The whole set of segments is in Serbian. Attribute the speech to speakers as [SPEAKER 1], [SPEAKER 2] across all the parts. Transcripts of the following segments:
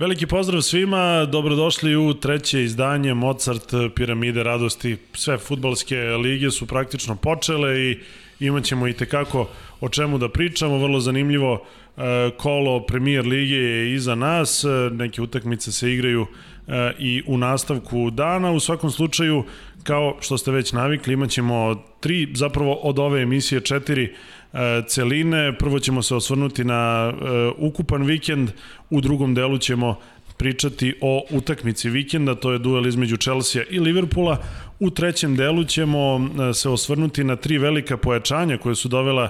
[SPEAKER 1] Veliki pozdrav svima, dobrodošli u treće izdanje Mozart Piramide radosti. Sve futbalske lige su praktično počele i imat ćemo i tekako o čemu da pričamo. Vrlo zanimljivo e, kolo premier lige je iza nas, neke utakmice se igraju e, i u nastavku dana. U svakom slučaju, kao što ste već navikli, imat ćemo tri, zapravo od ove emisije četiri E, celine. Prvo ćemo se osvrnuti na e, ukupan vikend, u drugom delu ćemo pričati o utakmici vikenda, to je duel između Chelsea i Liverpoola. U trećem delu ćemo e, se osvrnuti na tri velika pojačanja koje su dovela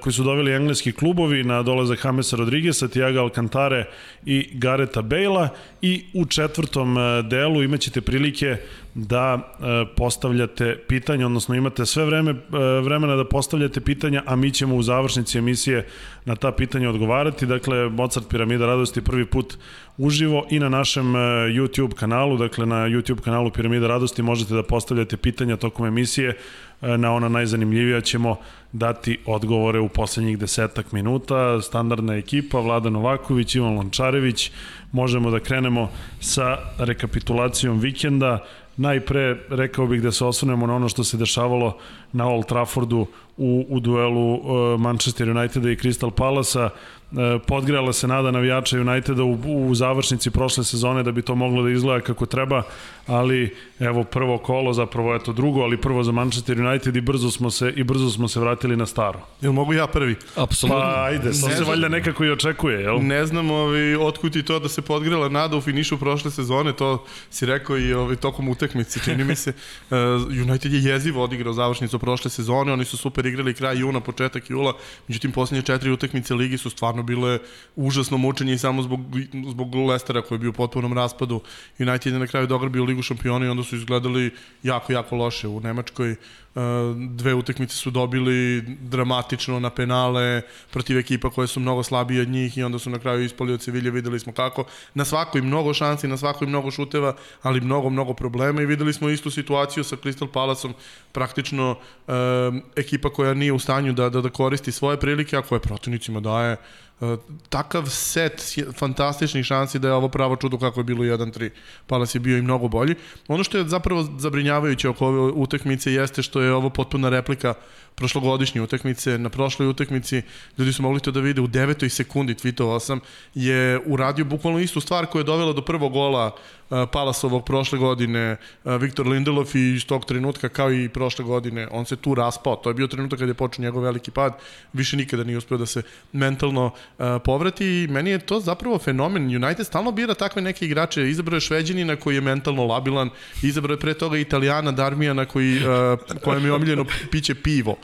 [SPEAKER 1] koji su doveli engleski klubovi na dolazak Jamesa Rodriguesa, Tiago Alcantare i Gareta Bejla i u četvrtom delu imaćete prilike da e, postavljate pitanja, odnosno imate sve vreme, e, vremena da postavljate pitanja, a mi ćemo u završnici emisije na ta pitanja odgovarati. Dakle, Mozart Piramida radosti prvi put uživo i na našem e, YouTube kanalu, dakle na YouTube kanalu Piramida radosti možete da postavljate pitanja tokom emisije, na ona najzanimljivija ćemo dati odgovore u poslednjih desetak minuta. Standardna ekipa, Vlada Novaković, Ivan Lončarević, možemo da krenemo sa rekapitulacijom vikenda. Najpre rekao bih da se osvrnemo na ono što se dešavalo na Old Traffordu u, u duelu uh, Manchester Uniteda i Crystal Palasa. Uh, podgrela se nada navijača Uniteda u, u završnici prošle sezone da bi to moglo da izgleda kako treba, ali evo prvo kolo, zapravo eto drugo, ali prvo za Manchester United i brzo smo se i brzo smo se vratili na staro.
[SPEAKER 2] Jel mogu ja prvi?
[SPEAKER 1] Apsolutno. Pa ajde, to se valjda nekako i očekuje, jel?
[SPEAKER 2] Ne znam ovi, otkud i to da se podgrela nada u finišu prošle sezone, to si rekao i ovi, tokom utakmice, čini mi se. Uh, United je jezivo odigrao završnicu prošle sezone, oni su super igrali kraj juna, početak jula, međutim poslednje četiri utakmice ligi su stvarno bile užasno mučenje i samo zbog, zbog Lestera koji je bio u potpunom raspadu. United je na kraju dogrbio ligu šampiona i onda su izgledali jako, jako loše u Nemačkoj dve utakmice su dobili dramatično na penale protiv ekipa koje su mnogo slabije od njih i onda su na kraju ispali od Sevilje, videli smo kako. Na svakoj mnogo šansi, na svakoj mnogo šuteva, ali mnogo, mnogo problema i videli smo istu situaciju sa Crystal Palaceom, praktično ekipa koja nije u stanju da, da, da koristi svoje prilike, a koje protivnicima daje E, takav set fantastičnih šansi da je ovo pravo čudo kako je bilo 1-3. Palas je bio i mnogo bolji. Ono što je zapravo zabrinjavajuće oko ove utakmice jeste što je ovo potpuna replika prošlogodišnje utakmice. Na prošloj utakmici ljudi su mogli to da vide u devetoj sekundi, tweetovao sam, je uradio bukvalno istu stvar koja je dovela do prvog gola Palasovog prošle godine Viktor Lindelof i iz tog trenutka kao i prošle godine on se tu raspao. To je bio trenutak kada je počeo njegov veliki pad. Više nikada nije uspeo da se mentalno povrati i meni je to zapravo fenomen. United stalno bira takve neke igrače. Izabrao je Šveđanina koji je mentalno labilan, izabrao je pre toga Italijana Darmijana koji, kojem je omiljeno piće pivo.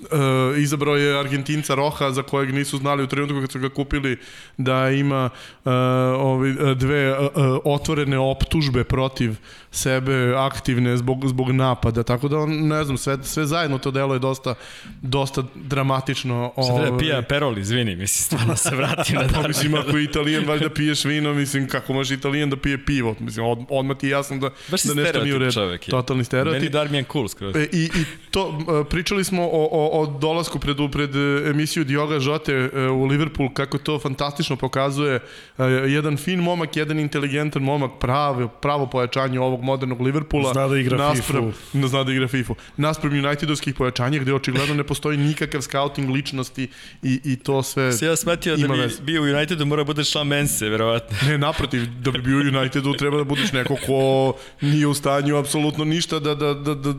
[SPEAKER 2] Uh, izabrao je Argentinca Roha za kojeg nisu znali u trenutku kad su ga kupili da ima uh, ovi, dve uh, otvorene optužbe protiv sebe aktivne zbog, zbog napada, tako da on, ne znam, sve, sve zajedno to delo je dosta, dosta dramatično.
[SPEAKER 3] Šta treba ovaj. pija Perol, izvini, mislim, stvarno se vrati na
[SPEAKER 2] da, mislim, ako je italijan, valjda piješ vino, mislim, kako može italijan da pije pivo, mislim, od, odmah ti je jasno da,
[SPEAKER 3] Baš
[SPEAKER 2] da
[SPEAKER 3] nešto nije u redu.
[SPEAKER 2] Totalni stereotip.
[SPEAKER 3] Meni Darmian cool skroz.
[SPEAKER 2] E, I, i to, pričali smo o, o, o dolasku pred, pred emisiju Dioga Žote e, u Liverpool, kako to fantastično pokazuje e, jedan fin momak, jedan inteligentan momak, pravo, pravo pojačanje ovog modernog Liverpoola.
[SPEAKER 1] Zna da igra
[SPEAKER 2] naspram, FIFA. Zna da igra FIFA. Naspram Unitedovskih pojačanja gde očigledno ne postoji nikakav scouting ličnosti i, i to sve
[SPEAKER 3] Se ja smetio da bi vez. bio u Unitedu mora da budeš šlan Mense, verovatno.
[SPEAKER 2] Ne, naprotiv, da bi bio u Unitedu treba da budeš neko ko nije u stanju apsolutno ništa da, da, da, da,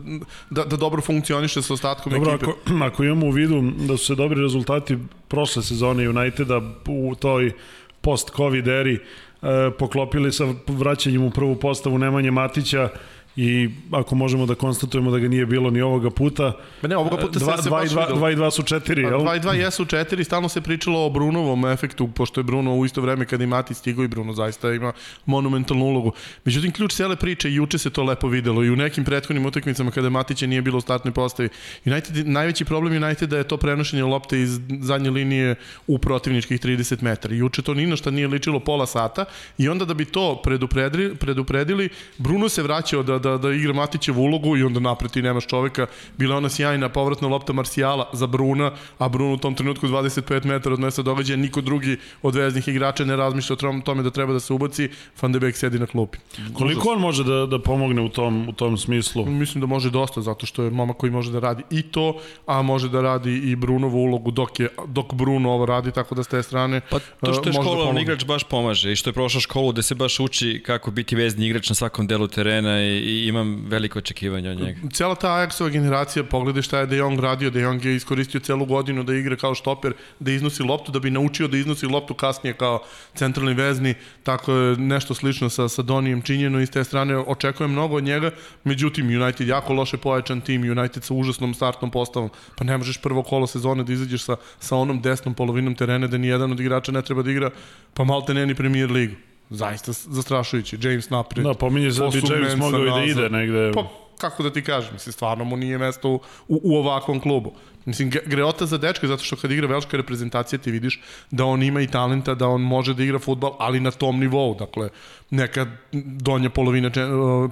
[SPEAKER 2] da, da dobro funkcioniše sa ostatkom
[SPEAKER 1] dobro,
[SPEAKER 2] ekipe.
[SPEAKER 1] Ako, ako imamo u vidu da su se dobri rezultati prošle sezone Uniteda u toj post-covid eri, E, poklopili sa vraćanjem u prvu postavu Nemanje Matića i ako možemo da konstatujemo da ga nije bilo ni ovoga puta.
[SPEAKER 2] Ma ne, ovoga puta
[SPEAKER 1] 2
[SPEAKER 2] se
[SPEAKER 1] 2 2 2 i 2 su 4,
[SPEAKER 2] jel? 2 i 2 jesu 4, stalno se pričalo o Brunovom efektu, pošto je Bruno u isto vreme kada i Mati stigo i Bruno zaista ima monumentalnu ulogu. Međutim, ključ cele priče, juče se to lepo videlo i u nekim prethodnim utakmicama kada Matića nije bilo u startnoj postavi. United, najveći problem Uniteda je to prenošenje lopte iz zadnje linije u protivničkih 30 metara. Juče to ni na šta nije ličilo pola sata i onda da bi to predupredili, predupredili Bruno se vraćao da da, da igra Matićevu ulogu i onda napred ti nemaš čoveka. Bila ona sjajna povratna lopta Marsijala za Bruna, a Bruno u tom trenutku 25 metara od mesta događaja, niko drugi od veznih igrača ne razmišlja o tome da treba da se ubaci, Van de Beek sedi na klupi.
[SPEAKER 1] Koliko on može da, da pomogne u tom, u tom smislu?
[SPEAKER 2] Mislim da može dosta, zato što je mama koji može da radi i to, a može da radi i Brunovu ulogu dok, je, dok Bruno ovo radi, tako da s te strane
[SPEAKER 3] Pa to što je školovan da igrač baš pomaže i što je prošao školu da se baš uči kako biti vezni igrač na svakom delu terena i, i imam veliko očekivanje od njega.
[SPEAKER 2] Cijela ta Ajaxova generacija, pogledaj šta je De Jong radio, De Jong je iskoristio celu godinu da igra kao štoper, da iznosi loptu, da bi naučio da iznosi loptu kasnije kao centralni vezni, tako je nešto slično sa, sa Donijem činjeno i s te strane očekujem mnogo od njega, međutim United jako loše pojačan tim, United sa užasnom startnom postavom, pa ne možeš prvo kolo sezone da izađeš sa, sa onom desnom polovinom terena da ni jedan od igrača ne treba da igra, pa malte ne ni premier ligu. Zaista zastrašujući. James napred.
[SPEAKER 1] Da, pominje se da bi James mogao i da ide negde.
[SPEAKER 2] Pa, kako da ti kažem, mislim, stvarno mu nije mesto u, u, u ovakvom klubu. Mislim, greota za dečka, zato što kad igra velika reprezentacija ti vidiš da on ima i talenta, da on može da igra futbal, ali na tom nivou, dakle, neka donja polovina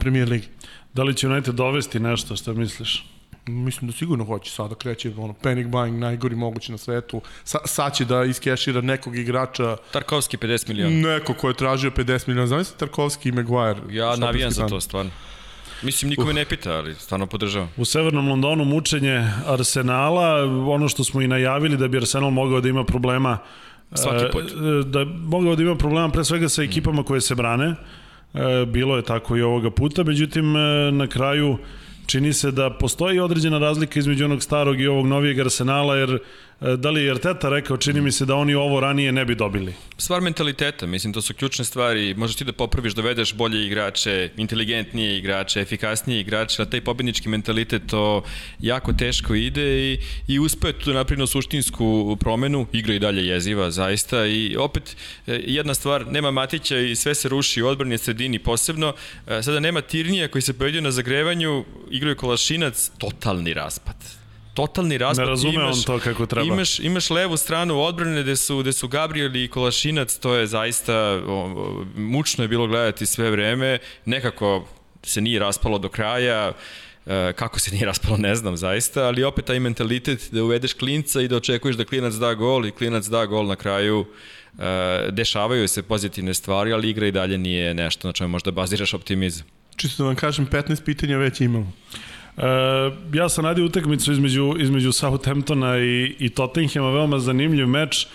[SPEAKER 2] premier ligi.
[SPEAKER 1] Da li će United dovesti nešto, što misliš?
[SPEAKER 2] Mislim da sigurno hoće sada kreće ono panic buying najgori mogući na svetu. Sa, sad će da iskešira nekog igrača.
[SPEAKER 3] Tarkovski 50 miliona.
[SPEAKER 2] Neko ko je tražio 50 miliona. Zamisli Tarkovski i Maguire.
[SPEAKER 3] Ja navijam za to stvarno. Mislim, niko me ne pita, ali stvarno podržavam.
[SPEAKER 1] U severnom Londonu mučenje Arsenala, ono što smo i najavili da bi Arsenal mogao da ima problema
[SPEAKER 3] Svaki put.
[SPEAKER 1] Da mogao da ima problema pre svega sa ekipama koje se brane. Bilo je tako i ovoga puta, međutim na kraju čini se da postoji određena razlika između onog starog i ovog novijeg arsenala, jer da li je Arteta rekao, čini mi se da oni ovo ranije ne bi dobili.
[SPEAKER 3] Stvar mentaliteta, mislim, to su ključne stvari. Možeš ti da popraviš, dovedeš bolje igrače, inteligentnije igrače, efikasnije igrače, a taj pobednički mentalitet to jako teško ide i, i uspe tu da napravimo suštinsku promenu, igra i dalje jeziva, zaista. I opet, jedna stvar, nema Matića i sve se ruši u odbrani sredini posebno. Sada nema Tirnija koji se pojedio na zagrevanju, igraju Kolašinac, totalni raspad totalni raspad.
[SPEAKER 1] Ne razume imaš, on to kako treba.
[SPEAKER 3] Imaš, imaš levu stranu odbrane gde su, gde su Gabriel i Kolašinac, to je zaista o, mučno je bilo gledati sve vreme, nekako se nije raspalo do kraja, e, kako se nije raspalo ne znam zaista, ali opet taj mentalitet da uvedeš klinca i da očekuješ da klinac da gol i klinac da gol na kraju, e, dešavaju se pozitivne stvari, ali igra i dalje nije nešto na čemu možda baziraš optimizam.
[SPEAKER 2] Čisto da vam kažem, 15 pitanja već imamo.
[SPEAKER 1] E, ja sam radio utakmicu između, između Southamptona i, i Tottenhama, veoma zanimljiv meč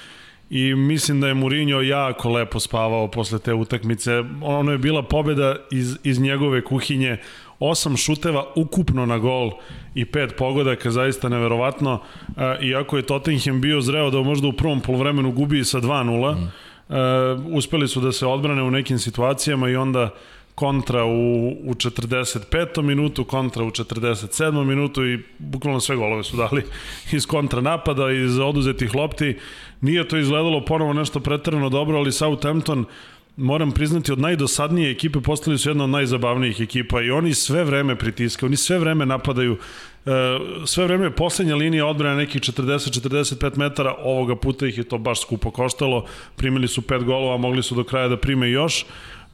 [SPEAKER 1] i mislim da je Mourinho jako lepo spavao posle te utakmice. Ono je bila pobeda iz, iz njegove kuhinje, osam šuteva ukupno na gol i pet pogodaka, zaista neverovatno. E, iako je Tottenham bio zreo da možda u prvom polovremenu gubi sa 2-0, mm. e, uspeli su da se odbrane u nekim situacijama i onda kontra u, u 45. minutu, kontra u 47. minutu i bukvalno sve golove su dali iz kontra napada, iz oduzetih lopti. Nije to izgledalo ponovo nešto pretrano dobro, ali Southampton moram priznati, od najdosadnije ekipe postali su jedna od najzabavnijih ekipa i oni sve vreme pritiskaju, oni sve vreme napadaju, e, sve vreme je poslednja linija odbrana nekih 40-45 metara, ovoga puta ih je to baš skupo koštalo, primili su pet golova, mogli su do kraja da prime još,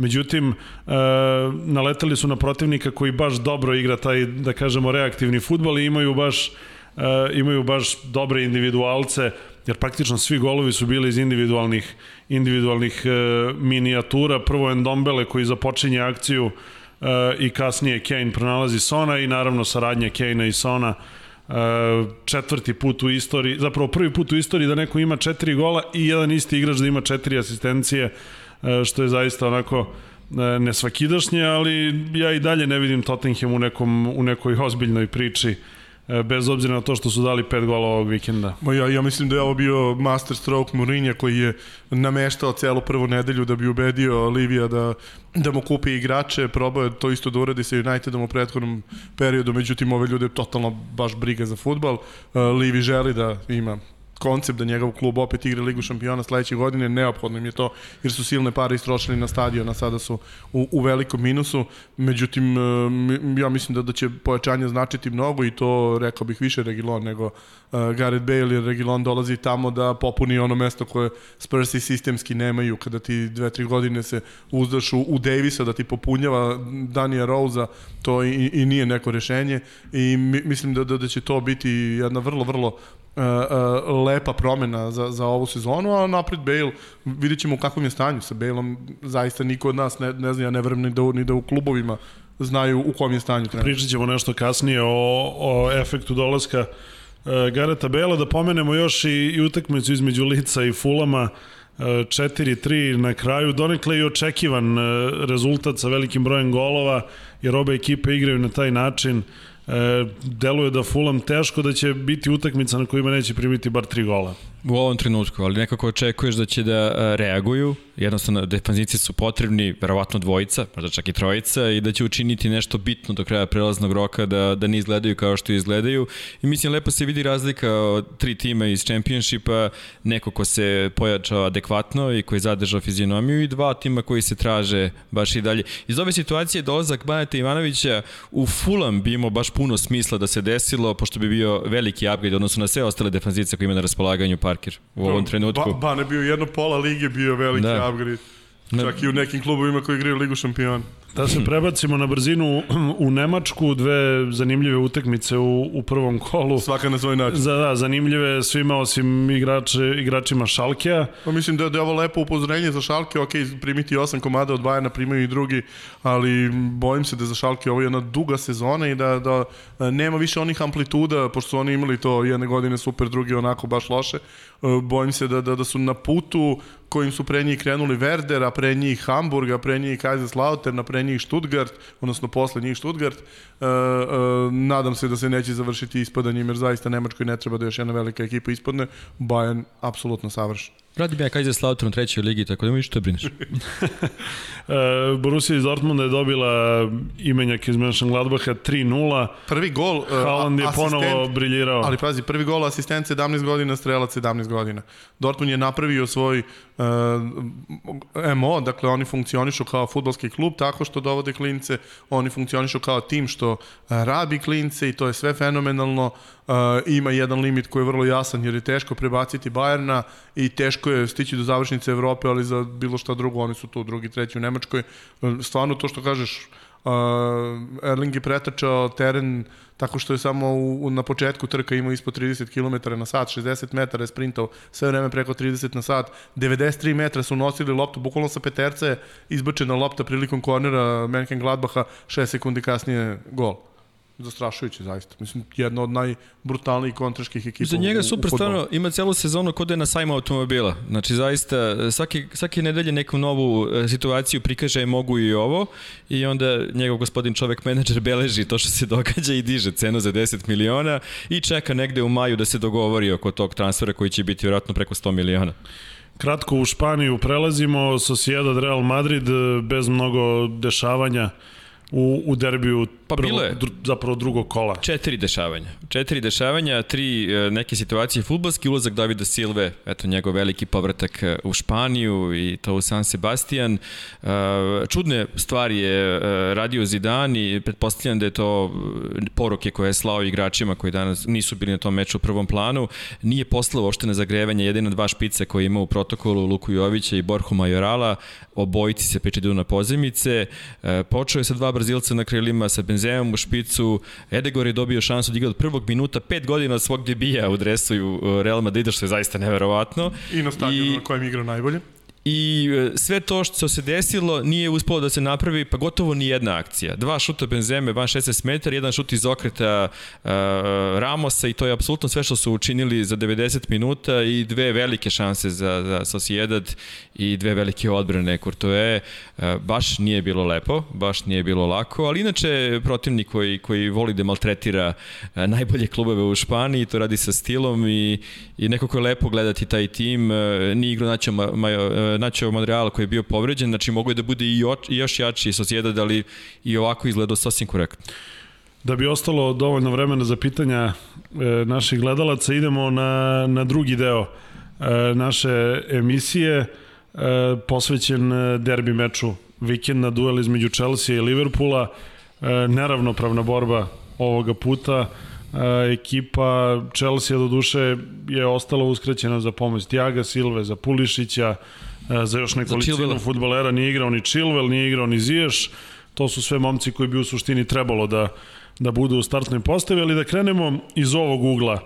[SPEAKER 1] Međutim, e, naletali su na protivnika koji baš dobro igra taj, da kažemo, reaktivni futbol i imaju baš, e, imaju baš dobre individualce, jer praktično svi golovi su bili iz individualnih, individualnih e, minijatura. Prvo Endombele koji započinje akciju i kasnije Kane pronalazi Sona i naravno saradnja Kane i Sona četvrti put u istoriji, zapravo prvi put u istoriji da neko ima četiri gola i jedan isti igrač da ima četiri asistencije što je zaista onako e, nesvakidašnje, ali ja i dalje ne vidim Tottenham u, nekom, u nekoj ozbiljnoj priči e, bez obzira na to što su dali pet gola ovog vikenda.
[SPEAKER 2] Ma ja, ja mislim da je ovo bio master stroke Mourinho koji je nameštao celu prvu nedelju da bi ubedio Livija da, da mu kupi igrače, probao je to isto da uradi sa Unitedom u prethodnom periodu, međutim ove ljude totalno baš briga za futbal. Livi želi da ima koncept da njegov klub opet igra Ligu šampiona sledeće godine, neophodno im je to, jer su silne pare istrošili na stadion, a sada su u, u velikom minusu. Međutim, ja mislim da, da će pojačanje značiti mnogo i to, rekao bih, više Regilon nego uh, Gareth Bale, jer Regilon dolazi tamo da popuni ono mesto koje Spursi sistemski nemaju, kada ti dve, tri godine se uzdaš u, u Davisa da ti popunjava Danija Rosa, to i, i nije neko rešenje i mi, mislim da, da, da će to biti jedna vrlo, vrlo uh, uh, lepa promena za, za ovu sezonu, a napred Bale, vidit ćemo u kakvom je stanju. Sa Baleom, zaista niko od nas ne, ne zna, ja ne verujem ni da, ni da u klubovima znaju u kom je stanju trener.
[SPEAKER 1] Pričat ćemo nešto kasnije o, o efektu dolaska uh, Gareta Bela, da pomenemo još i, i utakmicu između Lica i Fulama, 4-3 na kraju, donekle i očekivan rezultat sa velikim brojem golova, jer obe ekipe igraju na taj način deluje da Fulham teško da će biti utakmica na kojima neće primiti bar tri gola.
[SPEAKER 3] U ovom trenutku, ali nekako očekuješ da će da e, reaguju, jednostavno defanzivci su potrebni, verovatno dvojica, možda čak i trojica, i da će učiniti nešto bitno do kraja prelaznog roka, da, da ne izgledaju kao što izgledaju. I mislim, lepo se vidi razlika od tri tima iz Championshipa, neko ko se pojačao adekvatno i koji je zadržao fizionomiju i dva tima koji se traže baš i dalje. Iz ove situacije dolazak Baneta Ivanovića u Fulham bi imao baš puno smisla da se desilo, pošto bi bio veliki upgrade odnosno na sve ostale defanzivce koje ima na raspolaganju Parker u ovom trenutku.
[SPEAKER 2] Ba, Bane bio jedno pola lige bio veliki da. upgrade. Čak i u nekim klubovima koji igraju Ligu šampiona.
[SPEAKER 1] Da se prebacimo na brzinu u Nemačku, dve zanimljive utakmice u, u prvom kolu.
[SPEAKER 2] Svaka na svoj način.
[SPEAKER 1] Za, da, zanimljive svima osim igrače, igračima Šalkea.
[SPEAKER 2] Pa mislim da, da je ovo lepo upozorenje za Šalke, ok, primiti osam komada od Bajana, primaju i drugi, ali bojim se da za Šalke ovo je jedna duga sezona i da, da nema više onih amplituda, pošto su oni imali to jedne godine super, drugi onako baš loše. Bojim se da, da, da su na putu kojim su pre njih krenuli Werder, a pre njih Hamburg, a pre njih Kaiserslautern, a pre njih Stuttgart, odnosno posle njih Stuttgart. E, e, nadam se da se neće završiti ispadanjem, jer zaista Nemačkoj ne treba da još jedna velika ekipa ispadne. Bayern apsolutno savršen.
[SPEAKER 3] Radi bi ja Kaiserslautern u trećoj ligi, tako da mi što brineš.
[SPEAKER 1] e, Borussia iz Dortmunda je dobila imenjak iz Mönchengladbacha 3-0.
[SPEAKER 2] Prvi gol uh,
[SPEAKER 1] Haaland je ponovo briljirao.
[SPEAKER 2] Ali pazi, prvi gol asistent 17 godina, strelac 17 godina. Dortmund je napravio svoj uh, MO, dakle oni funkcionišu kao futbolski klub tako što dovode klince, oni funkcionišu kao tim što uh, rabi klince i to je sve fenomenalno. Uh, ima jedan limit koji je vrlo jasan jer je teško prebaciti Bajerna i teško je stići do završnice Evrope, ali za bilo šta drugo oni su tu drugi, treći u Nemačkoj. Stvarno to što kažeš, uh, Erling je pretrčao teren tako što je samo u, u, na početku trka imao ispod 30 km na sat, 60 metara je sprintao sve vreme preko 30 na sat, 93 metra su nosili loptu, bukvalno sa peterce izbačena lopta prilikom kornera Menken Gladbaha, 6 sekundi kasnije gol zastrašujuće zaista. Mislim, jedna od najbrutalnijih kontraških ekipa
[SPEAKER 3] Za njega super, stvarno, ima celu sezonu kod je na sajmu automobila. Znači, zaista, svake, svake nedelje neku novu e, situaciju prikaže mogu i ovo i onda njegov gospodin čovek menadžer beleži to što se događa i diže cenu za 10 miliona i čeka negde u maju da se dogovori oko tog transfera koji će biti vjerojatno preko 100 miliona.
[SPEAKER 1] Kratko u Španiju prelazimo, Sociedad Real Madrid bez mnogo dešavanja u, u derbiju pa prvo, bilo je. Dru, zapravo drugog kola.
[SPEAKER 3] Četiri dešavanja. Četiri dešavanja, tri e, neke situacije futbolski, ulazak Davida Silve, eto njegov veliki povratak e, u Španiju i to u San Sebastian. E, čudne stvari je radio Zidane i pretpostavljam da je to poruke koje je slao igračima koji danas nisu bili na tom meču u prvom planu. Nije poslao uopšte na zagrevanje jedina dva špice koje ima u protokolu Luku Jovića i Borhu Majorala. Obojici se pričaju na pozemice. Počeo je sa dva Brazilca na krilima, sa Benzemom u špicu. Edegor je dobio šansu da igra od prvog minuta, pet godina od svog debija u dresu Real Madrida, što je zaista neverovatno.
[SPEAKER 2] I na stadionu na kojem igra najbolje.
[SPEAKER 3] I e, sve to što se desilo nije uspelo da se napravi pa gotovo ni jedna akcija. Dva šuta Benzeme van 16 metara, jedan šut iz okreta uh, Ramosa i to je apsolutno sve što su učinili za 90 minuta i dve velike šanse za, za Sociedad i dve velike odbrane Courtois. Uh, baš nije bilo lepo, baš nije bilo lako, ali inače protivnik koji, koji voli da maltretira uh, najbolje klubove u Španiji, to radi sa stilom i, i nekako je lepo gledati taj tim. Uh, igrao Nacho Majo, Nacho Monreal koji je bio povređen, znači mogu je da bude i, još, i još jači Sociedad, ali i ovako izgledao sasvim korektno.
[SPEAKER 1] Da bi ostalo dovoljno vremena za pitanja e, naših gledalaca, idemo na, na drugi deo e, naše emisije, e, posvećen e, derbi meču vikenda, duel između Chelsea i Liverpoola, e, neravnopravna borba ovoga puta, e, ekipa Chelsea do duše je ostala uskraćena za pomoć Tiaga Silve, za Pulišića, e, za još nekolicinu futbolera, nije igrao ni Chilwell, nije igrao ni Ziješ, to su sve momci koji bi u suštini trebalo da da budu u startnoj postavi, ali da krenemo iz ovog ugla.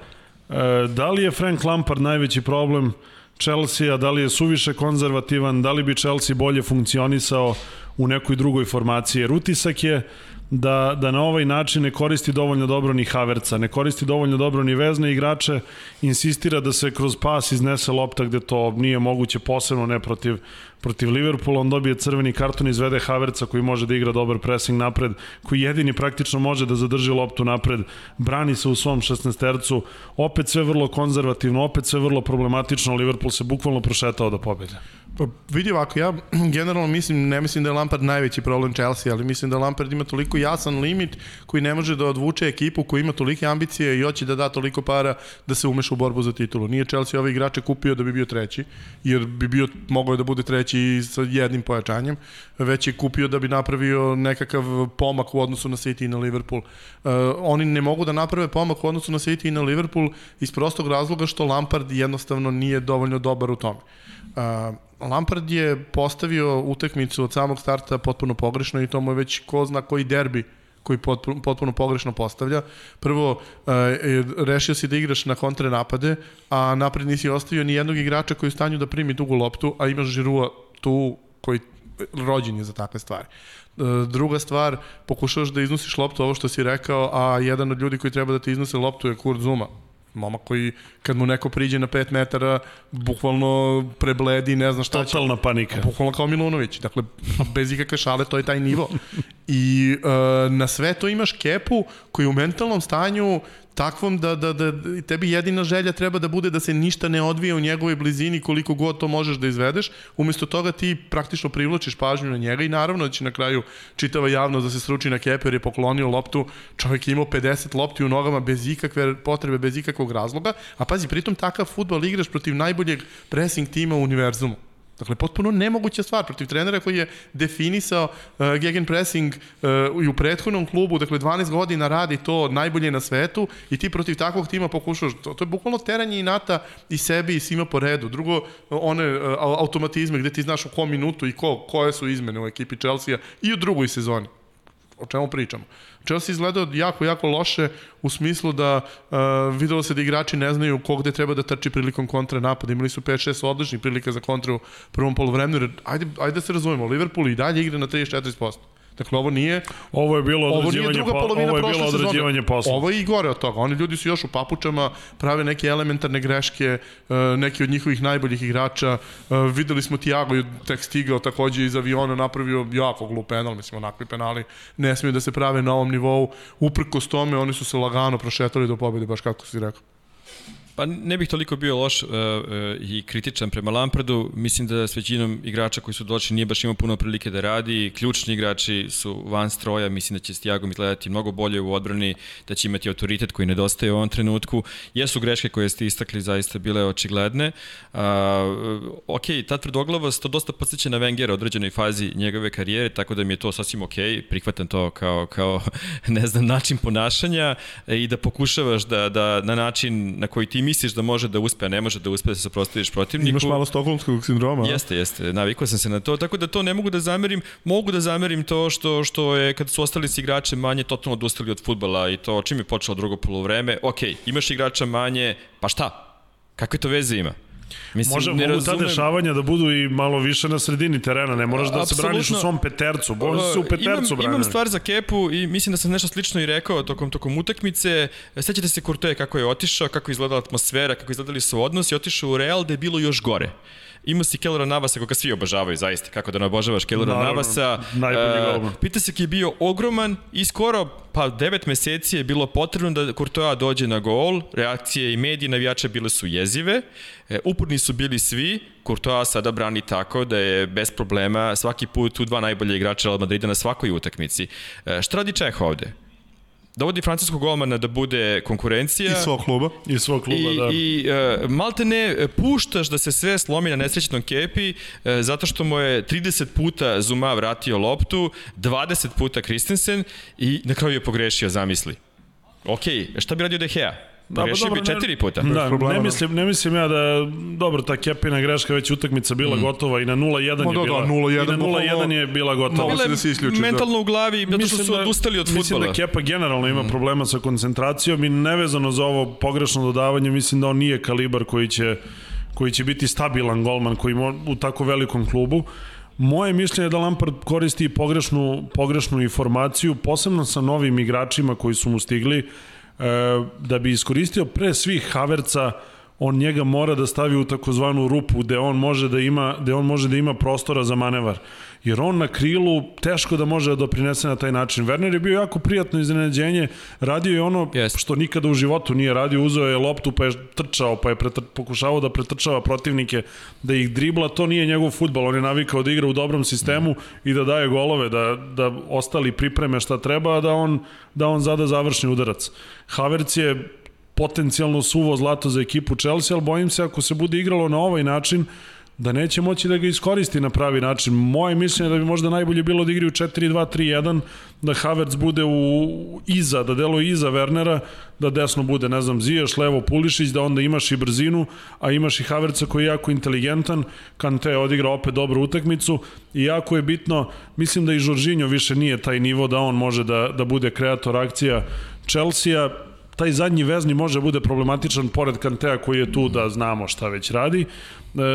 [SPEAKER 1] E, da li je Frank Lampard najveći problem Chelsea, da li je suviše konzervativan, da li bi Chelsea bolje funkcionisao u nekoj drugoj formaciji, jer utisak je da, da na ovaj način ne koristi dovoljno dobro ni Haverca, ne koristi dovoljno dobro ni vezne igrače, insistira da se kroz pas iznese lopta gde to nije moguće, posebno ne protiv, protiv Liverpoola, on dobije crveni karton, izvede Haverca koji može da igra dobar pressing napred, koji jedini praktično može da zadrži loptu napred, brani se u svom 16 tercu, opet sve vrlo konzervativno, opet sve vrlo problematično, Liverpool se bukvalno prošetao do pobjede.
[SPEAKER 2] Pa vidi ovako, ja generalno mislim, ne mislim da je Lampard najveći problem Chelsea, ali mislim da Lampard ima toliko jasan limit koji ne može da odvuče ekipu koji ima tolike ambicije i hoće da da toliko para da se umeša u borbu za titulu. Nije Chelsea ove igrače kupio da bi bio treći, jer bi bio, mogao da bude treći sa jednim pojačanjem, već je kupio da bi napravio nekakav pomak u odnosu na City i na Liverpool. Uh, oni ne mogu da naprave pomak u odnosu na City i na Liverpool iz prostog razloga što Lampard jednostavno nije dovoljno dobar u tome. Uh, Lampard je postavio utakmicu od samog starta potpuno pogrešno i to mu je već ko zna koji derbi koji potpuno, potpuno pogrešno postavlja. Prvo, e, rešio si da igraš na kontre napade, a napred nisi ostavio ni jednog igrača koji je u stanju da primi dugu loptu, a imaš Žirua tu koji rođen je za takve stvari. E, druga stvar, pokušavaš da iznosiš loptu, ovo što si rekao, a jedan od ljudi koji treba da ti iznose loptu je Kurt Zuma momak koji kad mu neko priđe na 5 metara bukvalno prebledi, ne zna šta
[SPEAKER 1] Totalna će. Totalna panika.
[SPEAKER 2] Bukvalno kao Milunović. Dakle, bez ikakve šale, to je taj nivo. I uh, na sve to imaš Kepu koji u mentalnom stanju takvom da, da, da tebi jedina želja treba da bude da se ništa ne odvije u njegovoj blizini koliko god to možeš da izvedeš, umesto toga ti praktično privlačiš pažnju na njega i naravno da će na kraju čitava javnost da se sruči na keper je poklonio loptu, čovjek je imao 50 lopti u nogama bez ikakve potrebe, bez ikakvog razloga, a pazi, pritom takav futbol igraš protiv najboljeg pressing tima u univerzumu. Dakle, potpuno nemoguća stvar protiv trenera koji je definisao uh, gegenpressing uh, i u prethodnom klubu, dakle 12 godina radi to najbolje na svetu i ti protiv takvog tima pokušaš, to, to je bukvalno teranje inata i sebi i svima po redu. Drugo, one uh, automatizme gde ti znaš u kom minutu i ko, koje su izmene u ekipi Chelsea i u drugoj sezoni. O čemu pričamo? Chelsea izgledao jako, jako loše u smislu da uh, videlo se da igrači ne znaju ko gde treba da trči prilikom kontra napada. Imali su 5-6 odličnih prilika za kontru u prvom polovremenu. Ajde, ajde da se razumemo, Liverpool i dalje igra na 34%. Dakle, ovo nije...
[SPEAKER 1] Ovo je bilo određivanje, ovo, ovo je bilo određivanje posla.
[SPEAKER 2] Ovo je i gore od toga. Oni ljudi su još u papučama, prave neke elementarne greške, e, neki od njihovih najboljih igrača. E, videli smo Tiago je tek stigao takođe iz aviona, napravio jako glup penal, mislim, onakvi penali ne smiju da se prave na ovom nivou. Uprkos tome, oni su se lagano prošetali do pobede, baš kako si rekao.
[SPEAKER 3] Pa ne bih toliko bio loš uh, uh, i kritičan prema Lampardu. Mislim da s većinom igrača koji su došli nije baš imao puno prilike da radi. Ključni igrači su van stroja. Mislim da će Stiagom izgledati mnogo bolje u odbrani, da će imati autoritet koji nedostaje u ovom trenutku. Jesu greške koje ste istakli zaista bile očigledne. Uh, ok, ta tvrdoglavost to dosta podsjeća na Wengera u određenoj fazi njegove karijere, tako da mi je to sasvim ok. Prihvatam to kao, kao ne znam, način ponašanja i da pokušavaš da, da na način na koji ti misliš da može da uspe, a ne može da uspe da se prostaviš protivniku.
[SPEAKER 2] Imaš malo stokholmskog sindroma.
[SPEAKER 3] Jeste, jeste. Navikao sam se na to, tako da to ne mogu da zamerim. Mogu da zamerim to što što je kad su ostali s igrače manje totalno odustali od fudbala i to čim je počelo drugo polovreme. Ok, imaš igrača manje, pa šta? Kakve to veze ima?
[SPEAKER 1] Mislim, Može, ne mogu razumem... ta dešavanja da budu i malo više na sredini terena, ne moraš da Absolutno. se braniš u svom petercu, može se u petercu
[SPEAKER 3] imam, Imam stvar za Kepu i mislim da sam nešto slično i rekao tokom, tokom utakmice. Sećate se Kurtoje kako je otišao, kako je izgledala atmosfera, kako izgledali su odnosi, otišao u Real da je bilo još gore. Ima si Kellera Navasa koga svi obožavaju zaista, kako da ne obožavaš Kellera Naravno, Navasa.
[SPEAKER 1] Najbolji uh,
[SPEAKER 3] Pita se ki je bio ogroman i skoro pa 9 meseci je bilo potrebno da Courtois dođe na gol, reakcije i mediji navijača bile su jezive, e, uporni su bili svi, Courtois sada brani tako da je bez problema svaki put tu dva najbolje igrača Real Madrida na svakoj utakmici. E, šta radi Čeh ovde? Dovodi francuskog golmana da bude konkurencija.
[SPEAKER 2] I svog kluba.
[SPEAKER 1] I svog kluba,
[SPEAKER 3] I,
[SPEAKER 1] da.
[SPEAKER 3] I uh, malte ne puštaš da se sve slomi na nesrećnom kepi uh, zato što mu je 30 puta Zuma vratio loptu, 20 puta Christensen i na kraju je pogrešio, zamisli. Ok, šta bi radio De Gea? Da, pa Rešio bi četiri puta.
[SPEAKER 1] Da, ne mislim, ne mislim ja da, dobro, ta kepina greška već utakmica bila mm. gotova i na 0-1 je
[SPEAKER 2] da,
[SPEAKER 1] bila.
[SPEAKER 2] Da, 0
[SPEAKER 1] I na 0-1 je bila gotova.
[SPEAKER 3] Bila da se isključi, mentalno da. u glavi, zato što su da, odustali od futbola.
[SPEAKER 1] Mislim da Kepa generalno ima mm. problema sa koncentracijom i nevezano za ovo pogrešno dodavanje, mislim da on nije kalibar koji će, koji će biti stabilan golman koji mo, u tako velikom klubu. Moje mišljenje je da Lampard koristi pogrešnu, pogrešnu informaciju, posebno sa novim igračima koji su mu stigli, da bi iskoristio pre svih Haverca on njega mora da stavi u takozvanu rupu gde on može da ima gde on može da ima prostora za manevar. Jer on na krilu teško da može da doprinese na taj način. Werner je bio jako prijatno iznenađenje, radio je ono yes. što nikada u životu nije radio, uzeo je loptu pa je trčao, pa je pretr, pokušavao da pretrčava protivnike, da ih dribla, to nije njegov futbal, on je navikao da igra u dobrom sistemu mm. i da daje golove, da, da ostali pripreme šta treba, da on, da on zada završni udarac. Havertz je potencijalno suvo zlato za ekipu Chelsea, ali bojim se ako se bude igralo na ovaj način, da neće moći da ga iskoristi na pravi način. Moje mišljenje da bi možda najbolje bilo da igri u 4-2-3-1, da Havertz bude u iza, da delo iza Wernera, da desno bude, ne znam, Ziješ, levo Pulišić, da onda imaš i brzinu, a imaš i Havertza koji je jako inteligentan, Kante odigra opet dobru utakmicu. I jako je bitno, mislim da i Žoržinjo više nije taj nivo da on može da, da bude kreator akcija Chelsea, taj zadnji vezni može bude problematičan pored Kantea koji je tu da znamo šta već radi, e,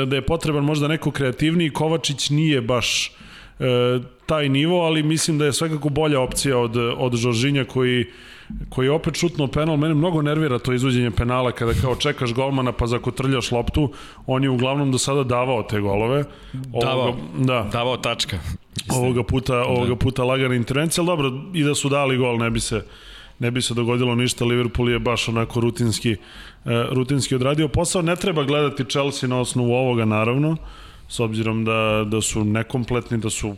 [SPEAKER 1] da je potreban možda neko kreativniji, Kovačić nije baš e, taj nivo, ali mislim da je svakako bolja opcija od, od Žoržinja koji koji je opet šutno penal, mene mnogo nervira to izvođenje penala kada kao čekaš golmana pa zakotrljaš loptu, on je uglavnom do sada davao te golove.
[SPEAKER 3] Davao, ovoga, da. davao tačka.
[SPEAKER 1] Ovoga puta, ovoga da. puta lagana intervencija, ali dobro, i da su dali gol, ne bi se ne bi se dogodilo ništa, Liverpool je baš onako rutinski, e, rutinski odradio posao. Ne treba gledati Chelsea na osnovu ovoga, naravno, s obzirom da, da su nekompletni, da su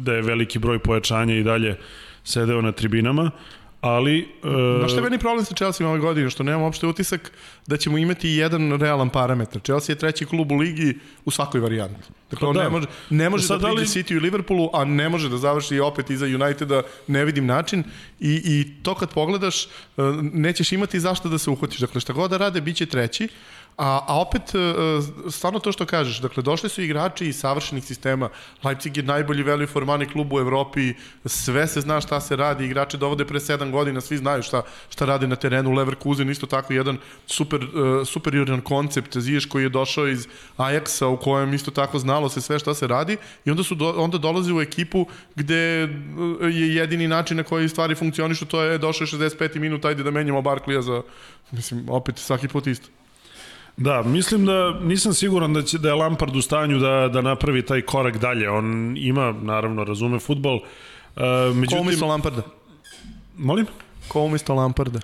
[SPEAKER 1] da je veliki broj pojačanja i dalje sedeo na tribinama, ali...
[SPEAKER 2] E... Znaš šta je meni problem sa Chelsea ove godine? Što nemam uopšte utisak da ćemo imati jedan realan parametar. Chelsea je treći klub u ligi u svakoj varijanti. Dakle, on da. ne može, ne može Sad, da priđe li... City i Liverpoolu, a ne može da završi opet iza Uniteda, ne vidim način. I, I to kad pogledaš, e, nećeš imati zašto da se uhvatiš. Dakle, šta god da rade, bit će treći, A, a opet, e, e, stvarno to što kažeš, dakle, došli su igrači iz savršenih sistema, Leipzig je najbolji veli formani klub u Evropi, sve se zna šta se radi, igrače dovode pre 7 godina, svi znaju šta, šta rade na terenu, Leverkusen isto tako jedan super, uh, superioran koncept, Ziješ koji je došao iz Ajaxa u kojem isto tako znalo se sve šta se radi i onda su do, onda dolazi u ekipu gde je jedini način na koji stvari funkcionišu, to je došao 65 minuta, ajde da menjamo Barklija za, mislim, opet svaki put isto.
[SPEAKER 1] Da, mislim da nisam siguran da će da je Lampard u stanju da da napravi taj korak dalje. On ima naravno razume fudbal. Uh,
[SPEAKER 2] međutim Ko umesto Lamparda?
[SPEAKER 1] Molim?
[SPEAKER 2] Ko umesto Lamparda?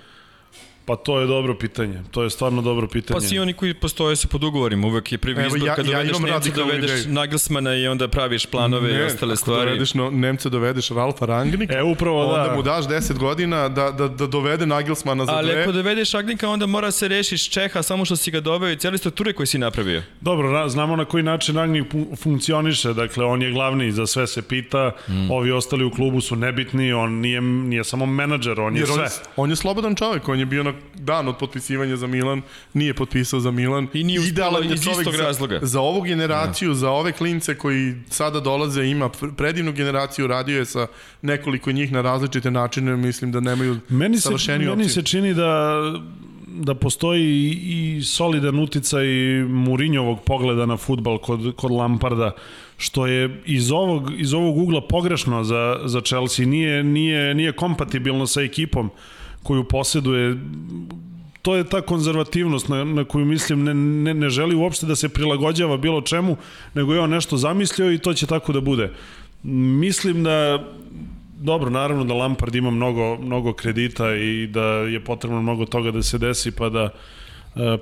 [SPEAKER 1] Pa to je dobro pitanje. To je stvarno dobro pitanje.
[SPEAKER 3] Pa svi oni koji postoje su pod ugovorima, uvek je prvi izbor ja, kad ja dovedeš Nemca, dovedeš Nagelsmana i onda praviš planove ne, i ostale stvari.
[SPEAKER 2] dovedeš no, Nemca, dovedeš Ralfa Rangnika,
[SPEAKER 1] e, upravo onda
[SPEAKER 2] da. onda mu daš 10 godina da, da, da dovede Nagelsmana za
[SPEAKER 3] Ali
[SPEAKER 2] dve.
[SPEAKER 3] Ali ako dovedeš Rangnika, onda mora se rešiš Čeha samo što si ga doveo i cijeli strukture koji si napravio.
[SPEAKER 1] Dobro, znamo na koji način Rangnik funkcioniše, dakle on je glavni, za sve se pita, mm. ovi ostali u klubu su nebitni, on nije, nije samo menadžer, on je Jer sve. On je,
[SPEAKER 2] on je slobodan čovjek, on je bio na dan od potpisivanja za Milan, nije potpisao za Milan.
[SPEAKER 3] I nije uspjela iz istog razloga.
[SPEAKER 2] Za, za ovu generaciju, ja. za ove klince koji sada dolaze, ima predivnu generaciju, radio je sa nekoliko njih na različite načine, mislim da nemaju
[SPEAKER 1] meni se,
[SPEAKER 2] meni
[SPEAKER 1] opcije. se čini da da postoji i solidan uticaj Murinjovog pogleda na futbal kod, kod Lamparda što je iz ovog, iz ovog ugla pogrešno za, za Chelsea, nije, nije, nije kompatibilno sa ekipom koju posjeduje to je ta konzervativnost na, na koju mislim ne, ne, ne želi uopšte da se prilagođava bilo čemu, nego je on nešto zamislio i to će tako da bude. Mislim da dobro, naravno da Lampard ima mnogo, mnogo kredita i da je potrebno mnogo toga da se desi pa da e,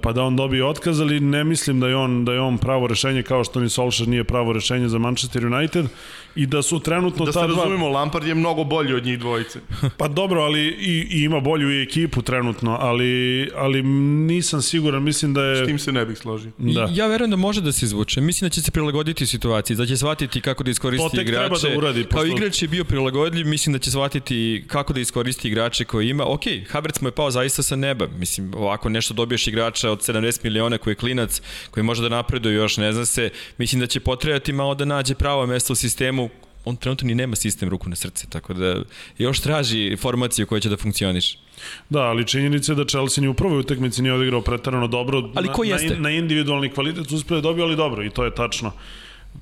[SPEAKER 1] pa da on dobije otkaz, ali ne mislim da je on da je on pravo rešenje kao što ni Solskjaer nije pravo rešenje za Manchester United i da su trenutno
[SPEAKER 2] da
[SPEAKER 1] ta
[SPEAKER 2] se
[SPEAKER 1] dva
[SPEAKER 2] razumemo, Lampard je mnogo bolji od njih dvojice.
[SPEAKER 1] Pa dobro, ali i, i ima bolju i ekipu trenutno, ali ali nisam siguran, mislim da je
[SPEAKER 2] S tim se ne bih složio.
[SPEAKER 1] da.
[SPEAKER 3] Ja verujem da može da se izvuče. Mislim da će se prilagoditi situaciji, da će shvatiti kako da iskoristi
[SPEAKER 1] To tek
[SPEAKER 3] igrače.
[SPEAKER 1] treba da uradi,
[SPEAKER 3] Kao
[SPEAKER 1] pošto-
[SPEAKER 3] igrač je bio prilagodljiv, mislim da će shvatiti kako da iskoristi igrače koje ima. Ok, Havertz mu je pao zaista sa neba. Mislim, ovako nešto dobiješ igrača od 70 miliona koji je klinac, koji može da napreduje još, ne zna se. Mislim da će potrebati malo da nađe pravo mesto u sistemu on trenutno ni nema sistem ruku na srce, tako da još traži formaciju koja će da funkcioniše.
[SPEAKER 1] Da, ali činjenica je da Chelsea ni u prvoj utakmici nije odigrao pretarano dobro.
[SPEAKER 3] Ali ko
[SPEAKER 1] na,
[SPEAKER 3] jeste?
[SPEAKER 1] Na, na individualni kvalitet su uspeli da dobiju, ali dobro, i to je tačno.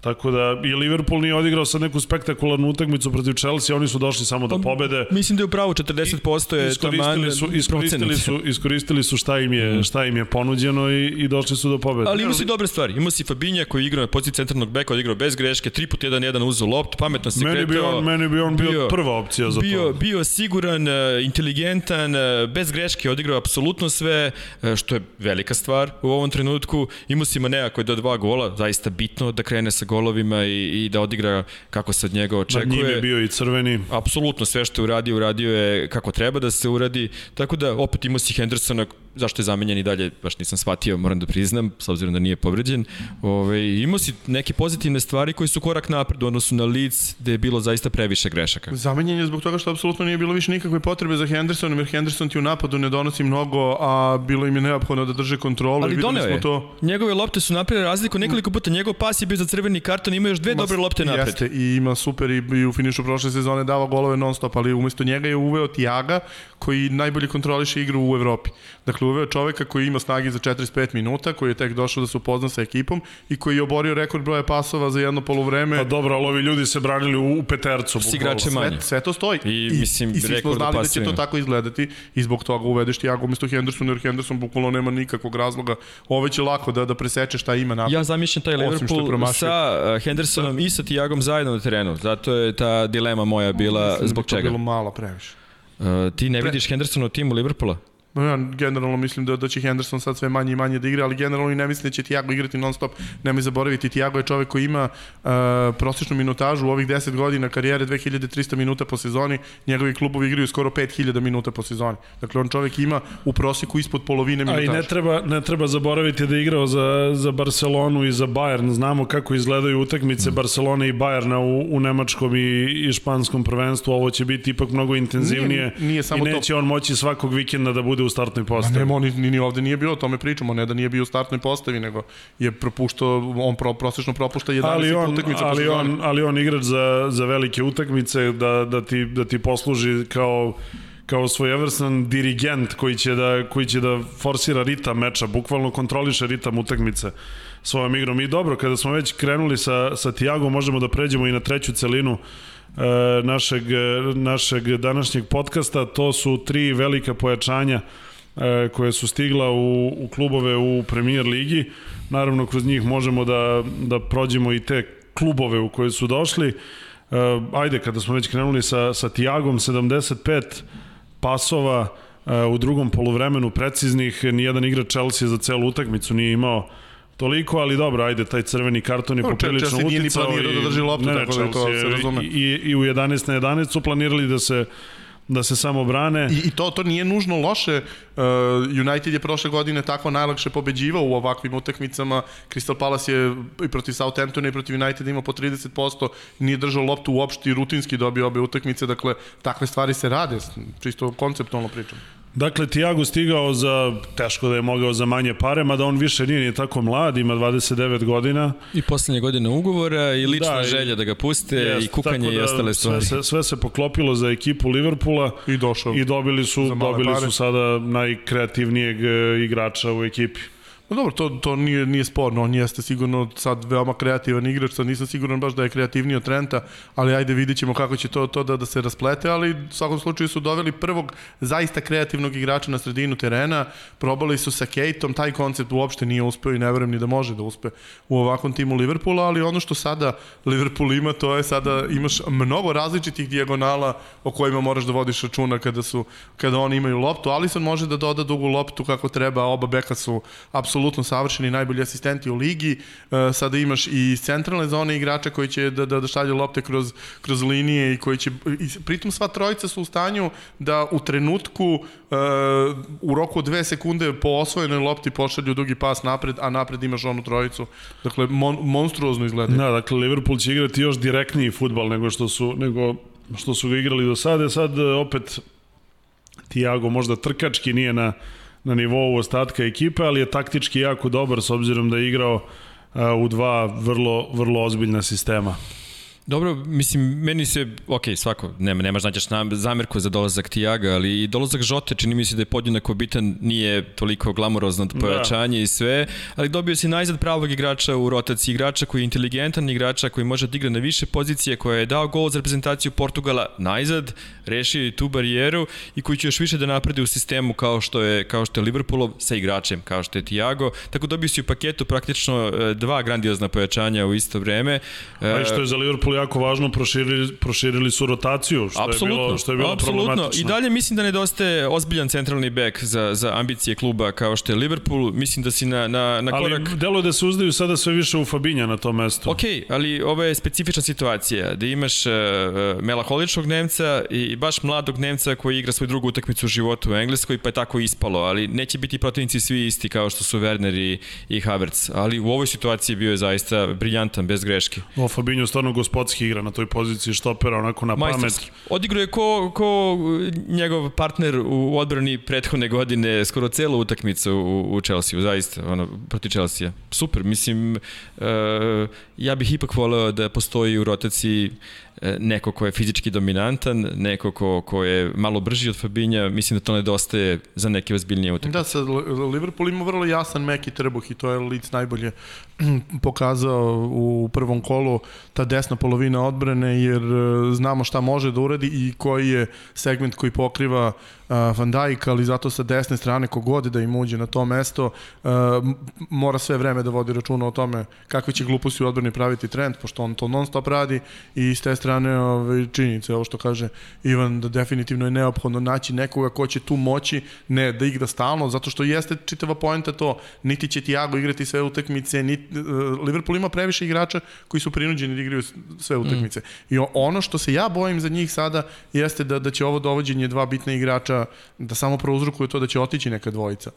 [SPEAKER 1] Tako da i Liverpool nije odigrao sad neku spektakularnu utakmicu protiv Chelsea, oni su došli samo
[SPEAKER 3] Pa,
[SPEAKER 1] do pobede.
[SPEAKER 3] Mislim da je upravo 40% je
[SPEAKER 1] iskoristili su, iskoristili su, iskoristili su šta im je, šta im je ponuđeno i, i došli su do pobede.
[SPEAKER 3] Ali ima si dobre stvari. Ima si Fabinja koji igra na poziciji centralnog beka, odigrao bez greške, 3 put 1-1 uzeo lopt, pametno se
[SPEAKER 1] Meni bi
[SPEAKER 3] kretao.
[SPEAKER 1] on, meni bi on bio, bio prva opcija za
[SPEAKER 3] bio,
[SPEAKER 1] to.
[SPEAKER 3] Bio siguran, e, inteligentan, e, bez greške, odigrao apsolutno sve, e, što je velika stvar u ovom trenutku. Imao si Manea koji je do dva gola, zaista bitno da krene sa golovima i, i da odigra kako se od njega očekuje.
[SPEAKER 1] Nad njim je bio i crveni.
[SPEAKER 3] Apsolutno sve što je uradio, uradio je kako treba da se uradi. Tako da opet imao si Hendersona, zašto je zamenjen i dalje, baš nisam shvatio, moram da priznam, s obzirom da nije povređen. Ove, imao si neke pozitivne stvari koji su korak napred u odnosu na Leeds, gde je bilo zaista previše grešaka.
[SPEAKER 2] Zamenjen je zbog toga što apsolutno nije bilo više nikakve potrebe za Hendersonom, jer Henderson ti u napadu ne donosi mnogo, a bilo im je neophodno da drže kontrolu.
[SPEAKER 3] Ali doneo je.
[SPEAKER 2] To...
[SPEAKER 3] Njegove lopte su napravile razliku nekoliko puta. Njegov pas je bio za crveni karton, ima još dve dobre lopte napred.
[SPEAKER 2] Jeste, i ima super i, i u finišu prošle sezone dava golove non stop, ali umesto njega je uveo Tiaga koji najbolje kontroliše igru u Evropi. Dakle, uveo čoveka koji ima snagi za 45 minuta, koji je tek došao da se upozna sa ekipom i koji je oborio rekord broja pasova za jedno polovreme.
[SPEAKER 1] Pa dobro, ali ovi ljudi se branili u, u petercu.
[SPEAKER 3] S igračem manje.
[SPEAKER 2] Sve, sve to stoji.
[SPEAKER 3] I, mislim,
[SPEAKER 2] i svi smo znali da će to tako izgledati i zbog toga uvedeš Tiago umesto Hendersona, jer Henderson bukvalno nema nikakvog razloga. Ove će lako da, da preseče šta ima napred.
[SPEAKER 3] Ja zamišljam taj Liverpool sa uh, Hendersonom i sa Tiagom zajedno na terenu. Zato je ta dilema moja bila
[SPEAKER 2] Mislim da
[SPEAKER 3] zbog
[SPEAKER 2] to
[SPEAKER 3] čega.
[SPEAKER 2] bilo malo previše.
[SPEAKER 3] Uh, ti ne vidiš Hendersona u timu Liverpoola?
[SPEAKER 2] No, ja generalno mislim da, da će Henderson sad sve manje i manje da igra, ali generalno i ne mislim da će Tiago igrati non stop. Nemoj zaboraviti, Tiago je čovek koji ima uh, prosječnu minutažu u ovih 10 godina karijere 2300 minuta po sezoni, njegovi klubovi igraju skoro 5000 minuta po sezoni. Dakle, on čovek ima u prosjeku ispod polovine
[SPEAKER 1] A
[SPEAKER 2] minutaže.
[SPEAKER 1] i ne treba, ne treba zaboraviti da je igrao za, za Barcelonu i za Bayern. Znamo kako izgledaju utakmice Barcelone i Bayerna u, u nemačkom i, i španskom prvenstvu. Ovo će biti ipak mnogo intenzivnije
[SPEAKER 2] Nije- nije samo
[SPEAKER 1] i
[SPEAKER 2] to.
[SPEAKER 1] neće on moći svakog vikenda da bude u startnoj postavi.
[SPEAKER 2] nema, on ni, ni ovde nije bio, o tome pričamo, ne da nije bio u startnoj postavi, nego je propuštao, on pro, prosečno propušta 11
[SPEAKER 1] ali on,
[SPEAKER 2] utakmica po
[SPEAKER 1] ali on, ali on igrač za, za velike utakmice da, da, ti, da ti posluži kao kao svojevrstan dirigent koji će da koji će da forsira ritam meča, bukvalno kontroliše ritam utakmice svojom igrom. I dobro, kada smo već krenuli sa sa Tiagom, možemo da pređemo i na treću celinu e, našeg našeg današnjeg podcasta. To su tri velika pojačanja e, koje su stigla u, u klubove u Premier ligi. Naravno, kroz njih možemo da, da prođemo i te klubove u koje su došli. E, ajde, kada smo već krenuli sa, sa Tiagom, 75 pasova e, u drugom poluvremenu preciznih, nijedan igrač Chelsea za celu utakmicu nije imao toliko, ali dobro, ajde, taj crveni karton je
[SPEAKER 2] No,
[SPEAKER 1] poprilično
[SPEAKER 2] Chelsea nije ni
[SPEAKER 1] uticao.
[SPEAKER 2] planirao
[SPEAKER 1] i-
[SPEAKER 2] da drži loptu,
[SPEAKER 1] ne,
[SPEAKER 2] tako da to se razume.
[SPEAKER 1] I, I u 11 na 11 su planirali da se da se samo brane.
[SPEAKER 2] I, I to to nije nužno loše. Uh, United je prošle godine tako najlakše pobeđivao u ovakvim utakmicama. Crystal Palace je i protiv Southamptona i protiv United imao po 30%, nije držao loptu uopšte i rutinski dobio obe utakmice, dakle takve stvari se rade, čisto konceptualno pričam.
[SPEAKER 1] Dakle, Tiago stigao za, teško da je mogao za manje pare, mada on više nije ni tako mlad, ima 29 godina.
[SPEAKER 3] I poslednje godine ugovora i lična
[SPEAKER 1] Da, i-
[SPEAKER 3] želja da ga puste
[SPEAKER 1] Jest,
[SPEAKER 3] i kukanje
[SPEAKER 1] tako
[SPEAKER 3] i
[SPEAKER 1] da
[SPEAKER 3] ostale stvari.
[SPEAKER 1] Sve sve se poklopilo za ekipu Liverpoola
[SPEAKER 2] I došao.
[SPEAKER 1] i dobili su, dobili
[SPEAKER 2] pare.
[SPEAKER 1] su sada najkreativnijeg e, igrača u ekipi.
[SPEAKER 2] No dobro, to, to nije, nije sporno, on jeste sigurno sad veoma kreativan igrač, sad nisam siguran baš da je kreativniji od Trenta, ali ajde vidit ćemo kako će to, to da, da se rasplete, ali u svakom slučaju su doveli prvog zaista kreativnog igrača na sredinu terena, probali su sa Kejtom, taj koncept uopšte nije uspeo i ne verujem ni da može da uspe u ovakvom timu Liverpoola, ali ono što sada Liverpool ima, to je sada imaš mnogo različitih dijagonala o kojima moraš da vodiš računa kada su kada oni imaju loptu. Alisson može da doda dugu loptu kako treba, oba beka su apsolutno savršeni najbolji asistenti u ligi. E, sada imaš i centralne zone igrača koji će da, da, da šalju lopte kroz, kroz linije i koji će, i pritom sva trojica su u stanju da u trenutku e, u roku od dve sekunde po osvojenoj lopti pošalju dugi pas napred, a napred imaš onu trojicu. Dakle, mon, monstruozno izgleda.
[SPEAKER 1] Da, dakle, Liverpool će igrati još direktniji futbal nego što su, nego što su ga igrali do sada. Sad opet Tiago možda trkački nije na, na nivou ostatka ekipe, ali je taktički jako dobar s obzirom da je igrao u dva vrlo, vrlo ozbiljna sistema.
[SPEAKER 3] Dobro, mislim, meni se, ok, svako, nema, nemaš znaćeš na zamerku za dolazak Tijaga, ali i dolazak Žote čini mi se da je podjednako bitan, nije toliko glamurozno pojačanje da. i sve, ali dobio si najzad pravog igrača u rotaciji, igrača koji je inteligentan, igrača koji može da igra na više pozicije, koja je dao gol za reprezentaciju Portugala najzad, rešio tu barijeru i koji će još više da napredi u sistemu kao što je, kao što je Liverpoolov sa igračem, kao što je Tiago, tako dobio si u paketu praktično e, dva grandiozna pojačanja u isto vreme.
[SPEAKER 1] A i što je za Liverpool jako važno, proširili, proširili su rotaciju, što
[SPEAKER 3] apsolutno,
[SPEAKER 1] je bilo, što je bilo
[SPEAKER 3] apsolutno.
[SPEAKER 1] problematično.
[SPEAKER 3] I dalje mislim da nedostaje ozbiljan centralni bek za, za ambicije kluba kao što je Liverpool. Mislim da si na, na, na korak...
[SPEAKER 1] Ali delo je da se uzdaju sada sve više u Fabinja na tom mestu.
[SPEAKER 3] Ok, ali ovo je specifična situacija, da imaš uh, melaholičnog Nemca i baš mladog Nemca koji igra svoju drugu utakmicu u životu u Engleskoj, pa je tako ispalo, ali neće biti protivnici svi isti kao što su Werner i, i Havertz, ali u ovoj situaciji bio je zaista briljantan, bez greške.
[SPEAKER 1] O, Fabinho stvarno gospodski igra na toj poziciji štopera, onako na pamet.
[SPEAKER 3] Odigrao je ko, ko njegov partner u odbrani prethodne godine, skoro celu utakmicu u, u Chelsea, zaista, ono, proti Chelsea. Super, mislim, uh, ja bih ipak voleo da postoji u rotaciji neko ko je fizički dominantan, neko ko, ko je malo brži od Fabinja, mislim da to nedostaje za neke ozbiljnije utakmice.
[SPEAKER 2] Da, sad Liverpool ima vrlo jasan meki trbuh i to je Leeds najbolje pokazao u prvom kolu ta desna polovina odbrane jer e, znamo šta može da uradi i koji je segment koji pokriva uh, Van Dijk, ali zato sa desne strane kogod da im uđe na to mesto uh, mora sve vreme da vodi računa o tome kakve će gluposti u odbrani praviti trend, pošto on to non stop radi i s te strane ove, činjenice, ovo što kaže Ivan, da definitivno je neophodno naći nekoga ko će tu moći, ne da igra stalno, zato što jeste čitava poenta to, niti će Tiago igrati sve utakmice, niti, uh, Liverpool ima previše igrača koji su prinuđeni da igraju sve utakmice. Mm. I ono što se ja bojim za njih sada jeste da, da će ovo dovođenje dva bitna igrača da samo prouzrokuje to da će otići neka dvojica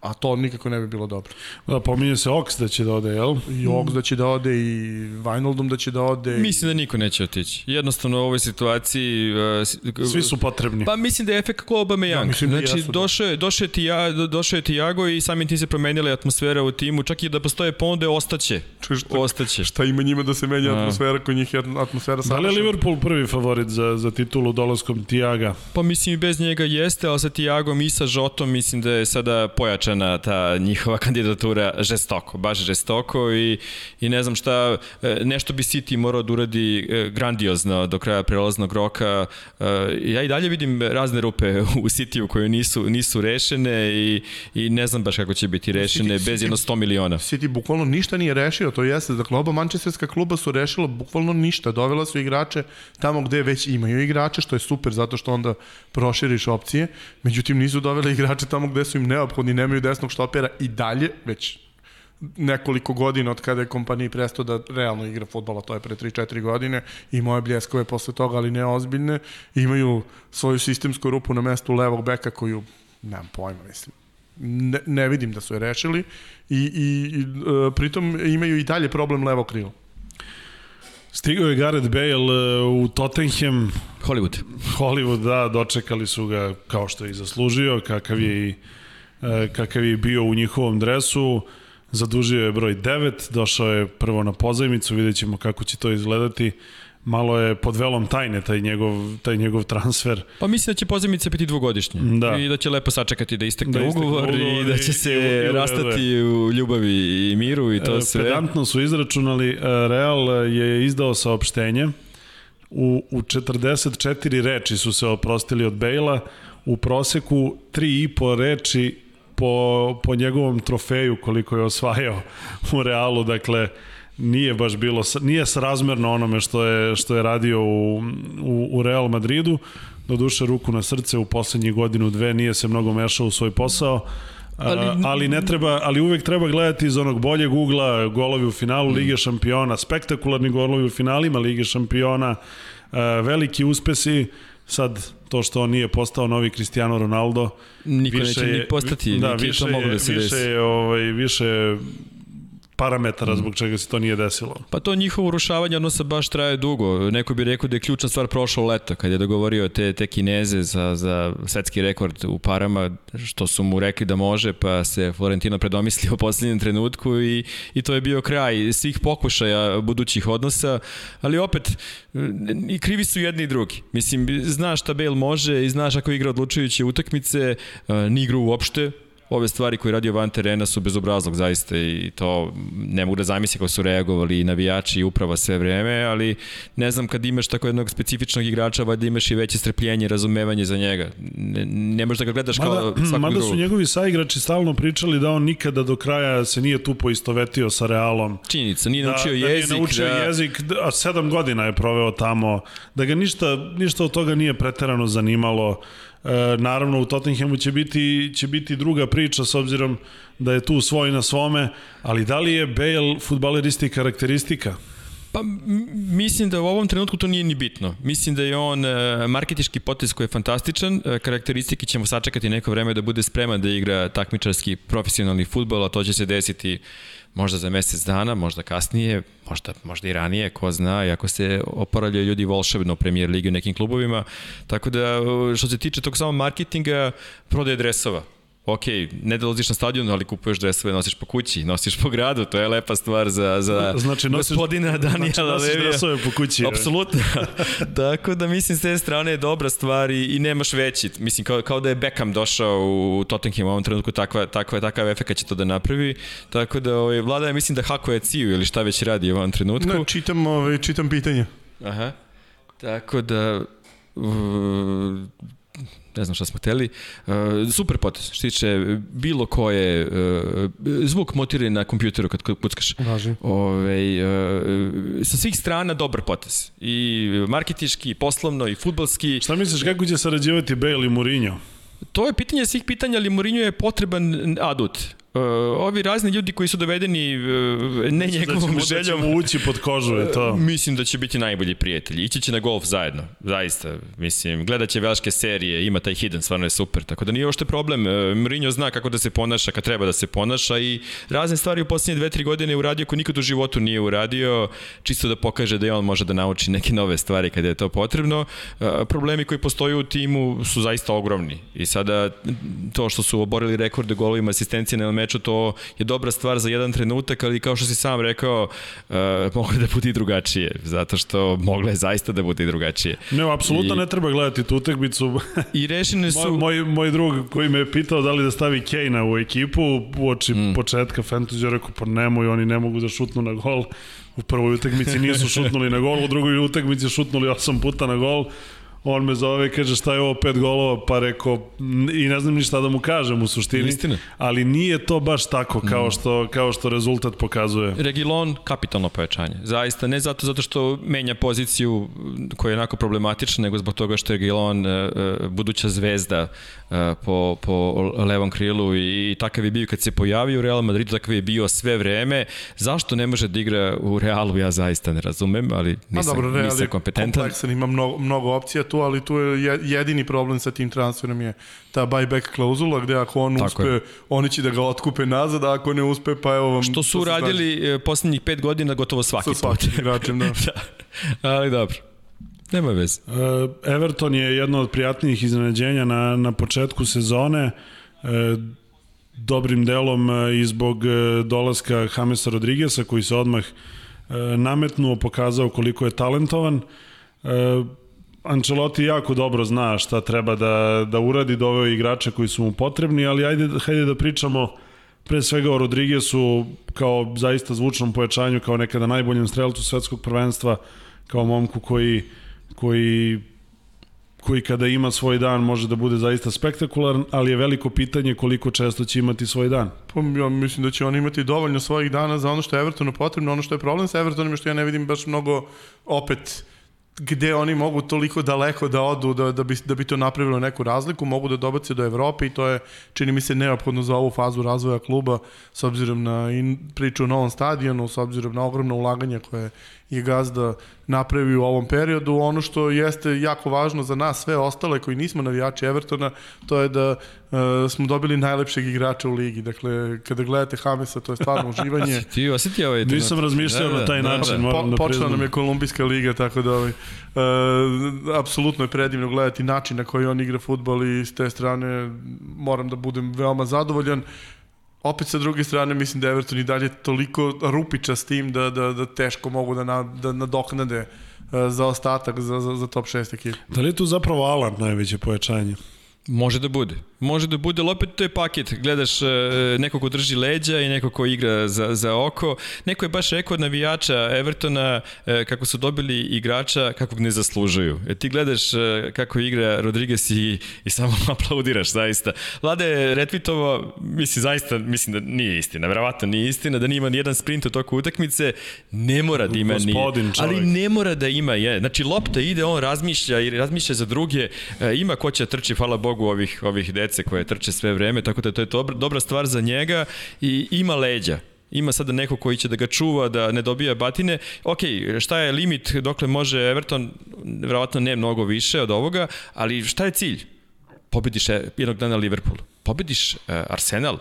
[SPEAKER 2] a to nikako ne bi bilo dobro.
[SPEAKER 1] Da, pominje se Ox da će da ode, jel?
[SPEAKER 2] I Ox da će da ode i Wijnaldum da će da ode.
[SPEAKER 3] Mislim da niko neće otići. Jednostavno u ovoj situaciji...
[SPEAKER 1] Uh, Svi su potrebni.
[SPEAKER 3] Pa mislim da je efekt kao Aubameyang. Ja, da znači, da došao je, došao je, tija, došao je Tiago i samim tim se promenila atmosfera u timu, čak i da postoje ponude, ostaće.
[SPEAKER 2] Šta,
[SPEAKER 3] ostaće.
[SPEAKER 2] Šta ima njima da se menja a. atmosfera, kod njih je atmosfera
[SPEAKER 1] savršena. Da li je Liverpool prvi favorit za, za titulu dolaskom Tiaga?
[SPEAKER 3] Pa mislim i bez njega jeste, ali sa Tiagom i sa Žotom mislim da je sada pojačana ta njihova kandidatura žestoko, baš žestoko i, i ne znam šta, e, nešto bi City morao da uradi e, grandiozno do kraja prelaznog roka. E, ja i dalje vidim razne rupe u City-u koje nisu, nisu rešene i, i ne znam baš kako će biti rešene City, bez jedno 100 miliona.
[SPEAKER 2] City bukvalno ništa nije rešio, to jeste. Dakle, oba mančesterska kluba su rešila bukvalno ništa. Dovela su igrače tamo gde već imaju igrače, što je super zato što onda proširiš opcije. Međutim, nisu doveli igrače tamo gde su im neophodni, nemaju desnog štopera i dalje, već nekoliko godina od kada je kompaniji prestao da realno igra futbola, to je pre 3-4 godine, i moje bljeskove posle toga, ali ne ozbiljne, imaju svoju sistemsku rupu na mestu levog beka koju, nemam pojma, mislim, ne, ne vidim da su je rešili i, i, i e, pritom imaju i dalje problem levo krilo.
[SPEAKER 1] Stigao je Gareth Bale e, u Tottenham.
[SPEAKER 3] Hollywood.
[SPEAKER 1] Hollywood, da, dočekali su ga kao što je i zaslužio, kakav je i E, kakav je bio u njihovom dresu, zadužio je broj 9, došao je prvo na pozajmicu, vidjet ćemo kako će to izgledati. malo je pod velom tajne taj njegov, taj njegov transfer.
[SPEAKER 3] Pa mislim da će pozemica biti dvogodišnja
[SPEAKER 1] Da.
[SPEAKER 3] i da će lepo sačekati da istekne,
[SPEAKER 1] Da istekne
[SPEAKER 3] ugovor,
[SPEAKER 1] ugovor
[SPEAKER 3] i da
[SPEAKER 1] i-
[SPEAKER 3] će se
[SPEAKER 1] i i
[SPEAKER 3] rastati
[SPEAKER 1] je.
[SPEAKER 3] u ljubavi i miru i to
[SPEAKER 1] E,
[SPEAKER 3] sve.
[SPEAKER 1] Pedantno su izračunali, e, Real je izdao saopštenje, u, u 44 reči su se oprostili od Bejla, u proseku 3,5 reči po, po njegovom trofeju koliko je osvajao u Realu, dakle nije baš bilo, nije srazmerno onome što je, što je radio u, u, u Real Madridu, do duše ruku na srce u poslednjih godinu dve nije se mnogo mešao u svoj posao, ali,
[SPEAKER 3] Ali-
[SPEAKER 1] ne treba, ali uvek treba gledati iz onog boljeg ugla, golovi u finalu Lige šampiona, spektakularni golovi u finalima Lige šampiona, veliki uspesi, sad to što on nije postao novi Cristiano Ronaldo,
[SPEAKER 3] Niko neće ni postati,
[SPEAKER 1] da,
[SPEAKER 3] je
[SPEAKER 1] više je,
[SPEAKER 3] da se
[SPEAKER 1] više
[SPEAKER 3] desi.
[SPEAKER 1] je, ovaj, više je parametara zbog čega se to nije desilo.
[SPEAKER 3] Pa to njihovo urušavanje odnosa baš traje dugo. Neko bi rekao da je ključna stvar prošlo leto, kad je dogovorio te, te kineze za, za svetski rekord u parama, što su mu rekli da može, pa se Florentino predomislio u posljednjem trenutku i, i to je bio kraj svih pokušaja budućih odnosa, ali opet i krivi su jedni i drugi. Mislim, znaš šta Bale može i znaš ako igra odlučujuće utakmice, ni igra uopšte, ove stvari koje je radio van terena su bezobrazlog zaista i to ne mogu da zamisli kako su reagovali i navijači i uprava sve vreme, ali ne znam kad imaš tako jednog specifičnog igrača, valjda imaš i veće strpljenje i razumevanje za njega. Ne, ne možeš da ga gledaš kao
[SPEAKER 1] Mada,
[SPEAKER 3] svakog
[SPEAKER 1] mada su
[SPEAKER 3] drugog.
[SPEAKER 1] njegovi saigrači stalno pričali da on nikada do kraja se nije tu poistovetio sa Realom.
[SPEAKER 3] Činjenica, nije naučio
[SPEAKER 1] da,
[SPEAKER 3] jezik.
[SPEAKER 1] Da nije naučio
[SPEAKER 3] da,
[SPEAKER 1] jezik, da, a sedam godina je proveo tamo, da ga ništa, ništa od toga nije preterano zanimalo. E, naravno u Tottenhamu će biti, će biti druga priča s obzirom da je tu svoj na svome, ali da li je Bale futbaleristi karakteristika?
[SPEAKER 3] Pa mislim da u ovom trenutku to nije ni bitno. Mislim da je on e, marketički potez koji je fantastičan, e, karakteristike ćemo sačekati neko vreme da bude spreman da igra takmičarski profesionalni futbol, a to će se desiti možda za mesec dana, možda kasnije, možda, možda i ranije, ko zna, i ako se oporavljaju ljudi volšebno u premier ligi u nekim klubovima. Tako da, što se tiče tog samo marketinga, prodaje dresova ok, ne dolaziš na stadion, ali kupuješ dresove, nosiš po kući, nosiš po gradu, to je lepa stvar za, za
[SPEAKER 1] Znači, nosiš-
[SPEAKER 3] gospodina Danijela
[SPEAKER 1] znači, nosiš
[SPEAKER 3] Levija.
[SPEAKER 1] dresove po kući.
[SPEAKER 3] Apsolutno. Tako da mislim s te strane je dobra stvar i, i nemaš veći. Mislim kao, kao da je Beckham došao u Tottenham u ovom trenutku takva, takva, takav efekt će to da napravi. Tako da ovaj, vlada je mislim da hakuje ciju ili šta već radi u ovom trenutku.
[SPEAKER 2] Ne, čitam, ovaj, čitam pitanje.
[SPEAKER 3] Aha. Tako da uh, ne znam šta smo hteli. Uh, super potez, što se tiče bilo koje uh, zvuk montira na kompjuteru kad kuckaš.
[SPEAKER 2] Važi.
[SPEAKER 3] Ove, uh, sa svih strana dobar potez. I marketički, i poslovno, i futbalski.
[SPEAKER 1] Šta misliš, kako će sarađivati Bale i Mourinho?
[SPEAKER 3] To je pitanje svih pitanja, ali Mourinho je potreban adut. Uh, ovi razni ljudi koji su dovedeni uh, ne njegovom
[SPEAKER 1] da ćemo,
[SPEAKER 3] željom.
[SPEAKER 1] Da ćemo ući pod kožu i to.
[SPEAKER 3] Mislim da će biti najbolji prijatelji. Ići će na golf zajedno, zaista. Mislim, gledat će velike serije, ima taj hidden, stvarno je super. Tako da nije ošte problem. E, Mourinho zna kako da se ponaša, kad treba da se ponaša i razne stvari u posljednje dve, tri godine je uradio ko nikad u životu nije uradio, čisto da pokaže da i on može da nauči neke nove stvari kada je to potrebno. E, Problemi koji postoje u timu su zaista ogromni. I sada to što su oborili rekorde golovima asistencije na meču, to je dobra stvar za jedan trenutak, ali kao što si sam rekao, uh, moglo da bude i drugačije, zato što moglo je zaista da bude i drugačije.
[SPEAKER 1] Ne, apsolutno
[SPEAKER 3] I-
[SPEAKER 1] ne treba gledati tu utakmicu.
[SPEAKER 3] I rešene
[SPEAKER 1] moj,
[SPEAKER 3] su...
[SPEAKER 1] moj, moj drug koji me je pitao da li da stavi Kejna u ekipu u oči mm. početka fantasy, ja rekao pa nemoj, oni ne mogu da šutnu na gol. U prvoj utakmici nisu šutnuli na gol, u drugoj utakmici šutnuli osam puta na gol. On me zove i kaže šta je ovo pet golova, pa rekao "N- i ne znam ni šta da mu kažem u suštini.
[SPEAKER 3] Istina.
[SPEAKER 1] Ali nije to baš tako kao što, kao što rezultat pokazuje.
[SPEAKER 3] Regilon, kapitalno pojačanje. Zaista, ne zato zato što menja poziciju koja je onako problematična, nego zbog toga što je Regilon e, e, buduća zvezda e, po, po levom krilu i, i takav je bio kad se pojavio u Real Madridu, takav je bio sve vreme. Zašto ne može da igra u Realu, ja zaista ne razumem, ali nisam,
[SPEAKER 2] dobro, Real
[SPEAKER 3] nisam kompetentan.
[SPEAKER 2] kompleksan, ima mnogo, mnogo opcija tu, ali tu je je- jedini problem sa tim transferom je ta buyback klauzula, gde ako on
[SPEAKER 3] Tako
[SPEAKER 2] uspe,
[SPEAKER 3] je.
[SPEAKER 2] oni će da ga otkupe nazad, a ako ne uspe, pa evo vam...
[SPEAKER 3] Što su uradili e, poslednjih pet godina gotovo svaki
[SPEAKER 2] Sa svakim
[SPEAKER 3] put.
[SPEAKER 2] igračem, da.
[SPEAKER 3] da. Ali dobro. Nema veze.
[SPEAKER 1] E, Everton je jedno od prijatnijih iznenađenja na, na početku sezone. E, dobrim delom i zbog dolaska Jamesa Rodriguesa koji se odmah nametnuo, pokazao koliko je talentovan. Ancelotti jako dobro zna šta treba da, da uradi, doveo igrače koji su mu potrebni, ali ajde, hajde da pričamo pre svega o Rodriguesu kao zaista zvučnom pojačanju, kao nekada najboljem strelcu svetskog prvenstva, kao momku koji, koji koji kada ima svoj dan može da bude zaista spektakularan, ali je veliko pitanje koliko često će imati svoj dan.
[SPEAKER 2] Pa ja mislim da će on imati dovoljno svojih dana za ono što je Evertonu potrebno, ono što je problem sa Evertonom je što ja ne vidim baš mnogo opet gde oni mogu toliko daleko da odu da, da, bi, da bi to napravilo neku razliku, mogu da dobace do Evrope i to je, čini mi se, neophodno za ovu fazu razvoja kluba s obzirom na in, priču o novom stadionu, s obzirom na ogromno ulaganje koje je gazda napravi u ovom periodu. Ono što jeste jako važno za nas sve ostale koji nismo navijači Evertona, to je da uh, smo dobili najlepšeg igrača u ligi. Dakle, kada gledate Hamesa, to je stvarno uživanje.
[SPEAKER 3] Ti osjetio ovaj
[SPEAKER 1] Nisam razmišljao da, da, na taj da, način, da, moram
[SPEAKER 2] po, da Počela nam je Kolumbijska liga, tako da ovaj, uh, apsolutno je predivno gledati način na koji on igra futbol i s te strane moram da budem veoma zadovoljan opet sa druge strane mislim da Everton i dalje toliko rupiča s tim da, da, da teško mogu da, na, da nadoknade e, za ostatak za, za, za top 6 ekipa.
[SPEAKER 1] Da li je tu zapravo Alan najveće pojačanje?
[SPEAKER 3] Može da bude. Može da bude, ali opet to je paket. Gledaš e, neko ko drži leđa i neko ko igra za, za oko. Neko je baš rekao od navijača Evertona e, kako su dobili igrača kakvog ne zaslužuju. E, ti gledaš e, kako igra Rodriguez i, i samo aplaudiraš, zaista. Vlada je retvitovo, misli, zaista, mislim da nije istina, verovatno nije istina, da nima nijedan sprint u toku utakmice, ne mora da ima ni... Ali ne mora da ima, je. Znači, lopta ide, on razmišlja i razmišlja za druge, ima ko će trči, hvala Bogu, ovih, ovih dece koje trče sve vreme, tako da to je dobra, dobra stvar za njega i ima leđa. Ima sada neko koji će da ga čuva, da ne dobija batine. Ok, šta je limit dokle može Everton, verovatno ne mnogo više od ovoga, ali šta je cilj? Pobediš jednog dana Liverpool, pobediš uh, Arsenal,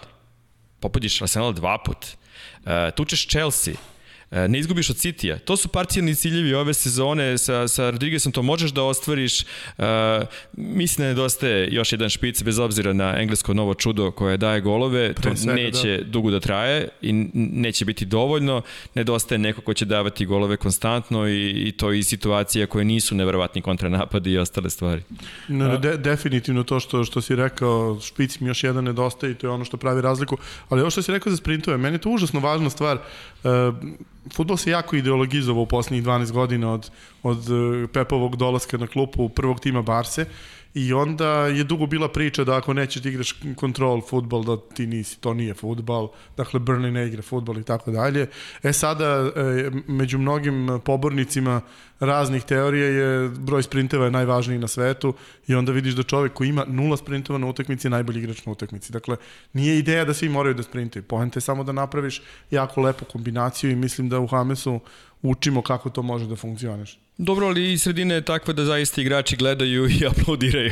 [SPEAKER 3] pobediš Arsenal dva put, uh, tučeš Chelsea, E, ne izgubiš od Citya. To su parcijalni ciljevi ove sezone, sa, sa Rodriguezom to možeš da ostvariš. Uh, mislim da nedostaje još jedan špic, bez obzira na englesko novo čudo koje daje golove, to svega, neće da. dugo da traje i neće biti dovoljno. Nedostaje neko ko će davati golove konstantno i, i to i situacija koje nisu neverovatni kontranapadi i ostale stvari.
[SPEAKER 2] No, de, definitivno to što, što si rekao, špic mi još jedan nedostaje i to je ono što pravi razliku. Ali ovo što si rekao za sprintove, meni je to užasno važna stvar. Uh, futbol se jako ideologizovao u poslednjih 12 godina od, od e, Pepovog dolaska na klupu prvog tima Barse I onda je dugo bila priča da ako nećeš da igraš kontrol futbol, da ti nisi, to nije futbol, dakle Burnley ne igra futbol i tako dalje. E sada, e, među mnogim pobornicima raznih teorija je broj sprinteva je najvažniji na svetu i onda vidiš da čovek koji ima nula sprintova na utakmici je najbolji igrač na utakmici. Dakle, nije ideja da svi moraju da sprintaju. Poenta je samo da napraviš jako lepu kombinaciju i mislim da u Hamesu učimo kako to može da funkcioniš.
[SPEAKER 3] Dobro, ali i sredina je takva da zaista igrači gledaju i aplaudiraju.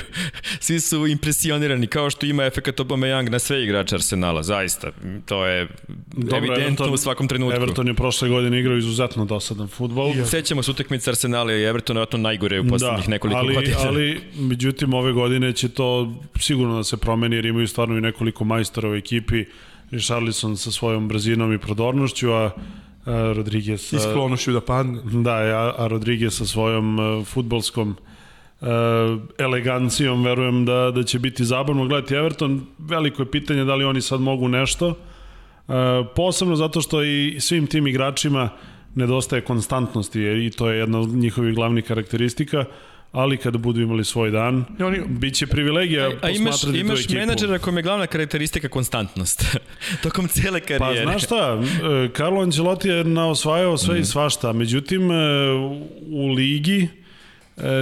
[SPEAKER 3] Svi su impresionirani, kao što ima efekat Young na sve igrače Arsenala, zaista. To je Dobro, evidentno Everton, u svakom trenutku.
[SPEAKER 1] Everton je prošle godine igrao izuzetno dosadan futbol.
[SPEAKER 3] Sećamo se utakmice Arsenala i Evertona, je najgore u poslednjih da, nekoliko
[SPEAKER 1] ali,
[SPEAKER 3] godina.
[SPEAKER 1] Ali, međutim, ove godine će to sigurno da se promeni, jer imaju stvarno i nekoliko majstora u ekipi. Richarlison sa svojom brzinom i prodornošću, a Rodriguez...
[SPEAKER 2] I sklonošću da padne.
[SPEAKER 1] Da, a, a Rodriguez sa svojom uh, futbolskom uh, elegancijom verujem da, da će biti zabavno gledati Everton. Veliko je pitanje da li oni sad mogu nešto. Uh, posebno zato što i svim tim igračima nedostaje konstantnosti i to je jedna od njihovih glavnih karakteristika. Ali kada budu imali svoj dan, oni, bit će privilegija a, a
[SPEAKER 3] imaš, imaš menadžera kojom je glavna karakteristika konstantnost, tokom cele pa, karijere.
[SPEAKER 1] Pa znaš šta, e, Carlo Ancelotti je naosvajao sve mm. i svašta, međutim e, u ligi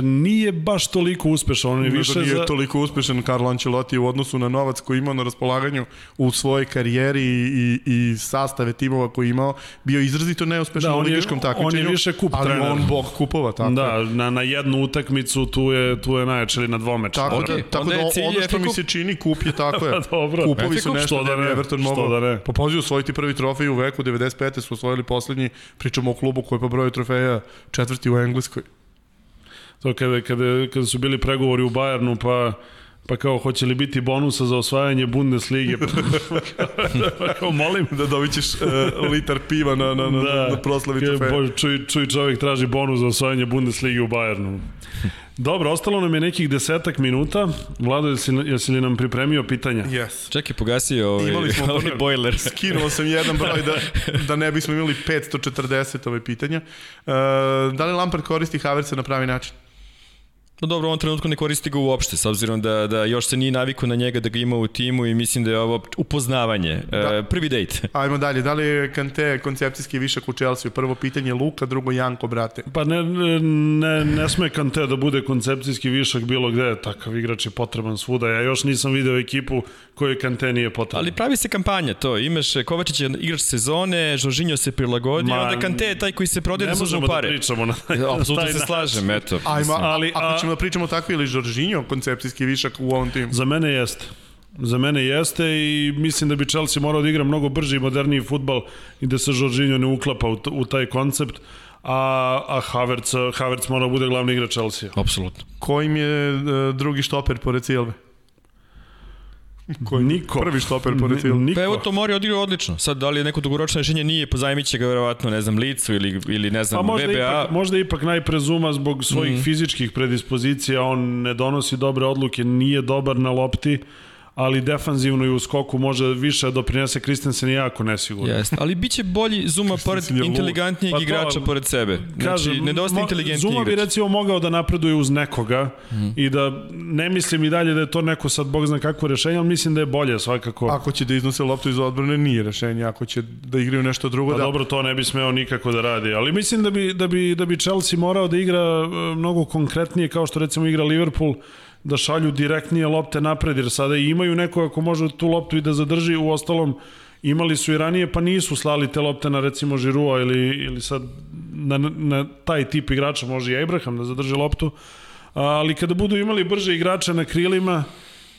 [SPEAKER 1] nije baš toliko uspešan, on je više
[SPEAKER 2] da nije
[SPEAKER 1] za...
[SPEAKER 2] toliko uspešan Carlo Ancelotti u odnosu na novac koji imao na raspolaganju u svojoj karijeri i, i sastave timova koji imao, bio izrazito neuspešan da, u ligaškom takmičenju.
[SPEAKER 1] On je više kup
[SPEAKER 2] ali
[SPEAKER 1] trener.
[SPEAKER 2] on bog kupova, tako.
[SPEAKER 1] Da, na, na jednu utakmicu tu je, tu je najjače ili na dvomeč.
[SPEAKER 2] Tako, okay. da, tako da ono što mi se čini, kup je tako je.
[SPEAKER 1] Dobro.
[SPEAKER 2] Kupovi su nešto
[SPEAKER 1] da ne,
[SPEAKER 2] Everton mogao. Da ne. Pa pozivu osvojiti prvi trofej u veku, 95. su osvojili poslednji, pričamo o klubu koji po broju trofeja četvrti u Engleskoj
[SPEAKER 1] to kada, kada, kada su bili pregovori u Bajernu, pa pa kao hoće li biti bonusa za osvajanje Bundeslige pa kao molim
[SPEAKER 2] da dobit ćeš uh, litar piva na, na, na, da, na proslavi trofeja.
[SPEAKER 1] Čuj, čuj čovjek traži bonus za osvajanje Bundeslige u Bayernu. Dobro, ostalo nam je nekih desetak minuta. Vlado, jesi, jesi li nam pripremio pitanja?
[SPEAKER 2] Yes.
[SPEAKER 3] Čekaj, pogasi ovaj,
[SPEAKER 2] Imali smo
[SPEAKER 3] ovaj bojler.
[SPEAKER 2] Skinuo sam jedan broj da, da ne bismo imali 540 ove pitanja. Uh, da li Lampard koristi Havertza na pravi način?
[SPEAKER 3] No dobro, u ovom trenutku ne koristi ga uopšte, s obzirom da, da još se nije navikao na njega da ga ima u timu i mislim da je ovo upoznavanje, da. e, prvi dejt.
[SPEAKER 2] Ajmo dalje, da li je Kante koncepcijski višak u Chelsea? Prvo pitanje Luka, drugo Janko, brate.
[SPEAKER 1] Pa ne, ne, ne sme Kante da bude koncepcijski višak bilo gde, takav igrač je potreban svuda. Ja još nisam video ekipu kojoj Kante nije potreban.
[SPEAKER 3] Ali pravi se kampanja to, imaš Kovačić je igrač sezone, Žoržinjo se prilagodi, Ma, onda Kante je taj koji se prodaje da služu pare.
[SPEAKER 1] Ne možemo da pričamo
[SPEAKER 3] na Apsolutno se slažem, eto.
[SPEAKER 2] Ajmo, ali, a, ćemo da pričamo tako ili Žoržinjo koncepcijski višak u ovom timu?
[SPEAKER 1] Za mene jeste. Za mene jeste i mislim da bi Chelsea morao da igra mnogo brži i moderniji futbal i da se Žoržinjo ne uklapa u, u taj koncept a, a Havertz, Havertz mora da bude glavni igrač Chelsea.
[SPEAKER 3] Apsolutno.
[SPEAKER 2] Kojim je uh, drugi štoper pored Silve?
[SPEAKER 1] Koji Niko.
[SPEAKER 2] Prvi štoper pored Silve.
[SPEAKER 3] Pa evo to Mori odigrao odlično. Sad, da li je neko dugoročno rešenje nije, pozajmit će ga verovatno, ne znam, licu ili, ili ne znam,
[SPEAKER 1] pa možda
[SPEAKER 3] VBA.
[SPEAKER 1] Ipak, možda ipak najprezuma zbog svojih mm. fizičkih predispozicija, on ne donosi dobre odluke, nije dobar na lopti ali defanzivno i u skoku može više doprinese Kristensen jako nesigurno.
[SPEAKER 3] Jeste, ali biće bolji Zuma pored inteligentnijeg pa igrača pored sebe. Znači, kažem, nedostaje inteligentniji
[SPEAKER 1] Zuma
[SPEAKER 3] igrač.
[SPEAKER 1] bi recimo mogao da napreduje uz nekoga mm. i da ne mislim i dalje da je to neko sad bog zna kakvo rešenje, ali mislim da je bolje svakako.
[SPEAKER 2] Ako će da iznose loptu iz odbrane nije rešenje, ako će da igraju nešto drugo
[SPEAKER 1] pa
[SPEAKER 2] da.
[SPEAKER 1] dobro, to ne bi smeo nikako da radi, ali mislim da bi da bi da bi Chelsea morao da igra e, mnogo konkretnije kao što recimo igra Liverpool da šalju direktnije lopte napred, jer sada imaju neko ako može tu loptu i da zadrži, u ostalom imali su i ranije, pa nisu slali te lopte na recimo Žirua ili, ili sad na, na taj tip igrača može i Abraham da zadrži loptu, ali kada budu imali brže igrače na krilima,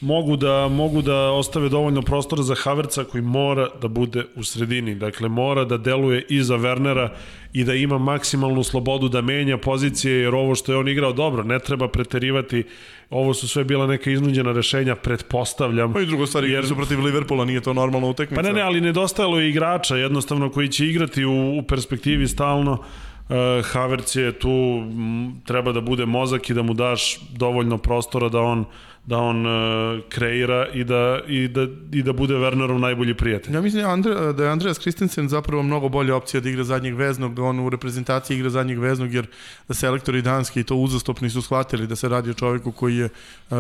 [SPEAKER 1] mogu da mogu da ostave dovoljno prostora za Haverca koji mora da bude u sredini. Dakle, mora da deluje iza Wernera i da ima maksimalnu slobodu da menja pozicije, jer ovo što je on igrao dobro, ne treba preterivati. Ovo su sve bila neka iznuđena rešenja, pretpostavljam.
[SPEAKER 2] Pa i drugo stvari, jer su protiv Liverpoola, nije to normalno utekmica.
[SPEAKER 1] Pa ne, ne, ali nedostajalo je igrača, jednostavno, koji će igrati u, u perspektivi stalno. Uh, Havertz je tu, m, treba da bude mozak i da mu daš dovoljno prostora da on da on uh, kreira i da, i, da, i da bude Wernerov najbolji prijatelj.
[SPEAKER 2] Ja mislim da Andre, da je Andreas Christensen zapravo mnogo bolja opcija da igra zadnjeg veznog, da on u reprezentaciji igra zadnjeg veznog, jer da selektori danski to uzastopni su shvatili da se radi o čovjeku koji je uh,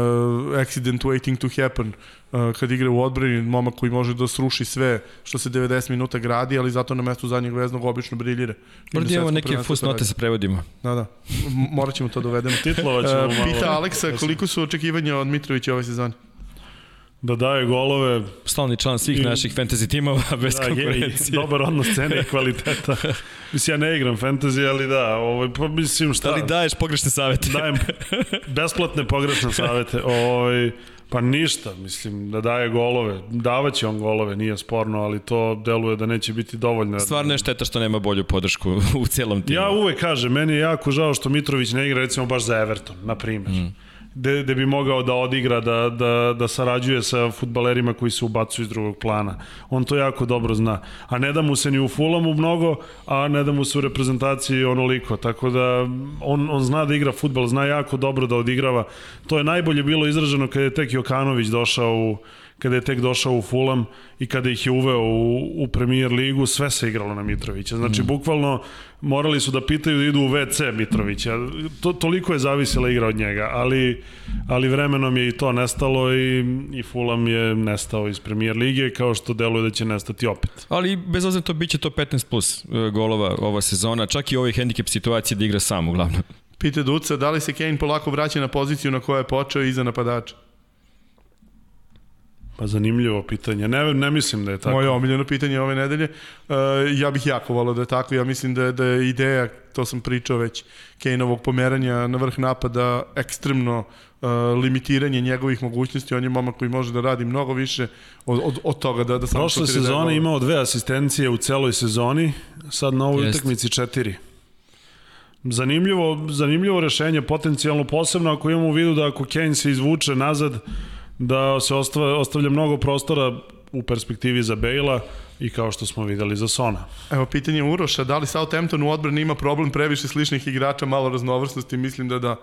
[SPEAKER 2] accident waiting to happen kad igra u odbrani, momak koji može da sruši sve što se 90 minuta gradi, ali zato na mestu zadnjeg veznog obično briljira.
[SPEAKER 3] Možda imamo neke fusnote sa prevodima.
[SPEAKER 2] Da, da. Morat ćemo to dovedemo.
[SPEAKER 1] Da Titlova ćemo
[SPEAKER 2] uh, Pita Aleksa koliko su očekivanja od Mitrovića ove sezone?
[SPEAKER 1] da daje golove.
[SPEAKER 3] Stalni član svih I, naših fantasy timova bez da, konkurencije.
[SPEAKER 1] Je, dobar odnos cene i kvaliteta. mislim, ja ne igram fantasy, ali da, ovaj, pa mislim šta...
[SPEAKER 3] Da li daješ pogrešne savete?
[SPEAKER 1] Dajem besplatne pogrešne savete. Ovaj, Pa ništa, mislim, da daje golove. Davaće on golove, nije sporno, ali to deluje da neće biti dovoljno.
[SPEAKER 3] Stvarno je šteta što nema bolju podršku u celom timu.
[SPEAKER 1] Ja uvek kažem, meni je jako žao što Mitrović ne igra recimo baš za Everton, na primjer. Mm gde, gde bi mogao da odigra, da, da, da sarađuje sa futbalerima koji se ubacuju iz drugog plana. On to jako dobro zna. A ne da mu se ni u Fulamu mnogo, a ne da mu se u reprezentaciji onoliko. Tako da on, on zna da igra futbal, zna jako dobro da odigrava. To je najbolje bilo izraženo kada je tek Jokanović došao u kada je tek došao u Fulham i kada ih je uveo u, u Premier ligu, sve se igralo na Mitrovića. Znači, mm. bukvalno morali su da pitaju da idu u WC Mitrovića. To, toliko je zavisila igra od njega, ali, ali vremenom je i to nestalo i, i Fulham je nestao iz Premier lige, kao što deluje da će nestati opet.
[SPEAKER 3] Ali bez ozem to biće to 15 plus e, golova ova sezona, čak i ovoj hendikep situacije da igra sam uglavnom.
[SPEAKER 2] Pite Duca, da li se Kane polako vraća na poziciju na kojoj je počeo iza napadača?
[SPEAKER 1] Pa zanimljivo pitanje. Ne, ne mislim da je tako.
[SPEAKER 2] Moje omiljeno pitanje ove nedelje. Uh, ja bih jako volao da je tako. Ja mislim da je, da je ideja, to sam pričao već, Kane-ovog pomeranja na vrh napada ekstremno uh, limitiranje njegovih mogućnosti. On je momak koji može da radi mnogo više od, od, od toga da, da
[SPEAKER 1] samo Prošle sezone da imao dve asistencije u celoj sezoni, sad na ovoj utakmici četiri. Zanimljivo, zanimljivo rešenje, potencijalno posebno ako imamo u vidu da ako Kane se izvuče nazad, da se ostavlja, ostavlja mnogo prostora u perspektivi za Bejla i kao što smo videli za Sona.
[SPEAKER 2] Evo pitanje Uroša, da li Southampton u odbrani ima problem previše sličnih igrača, malo raznovrsnosti, mislim da da.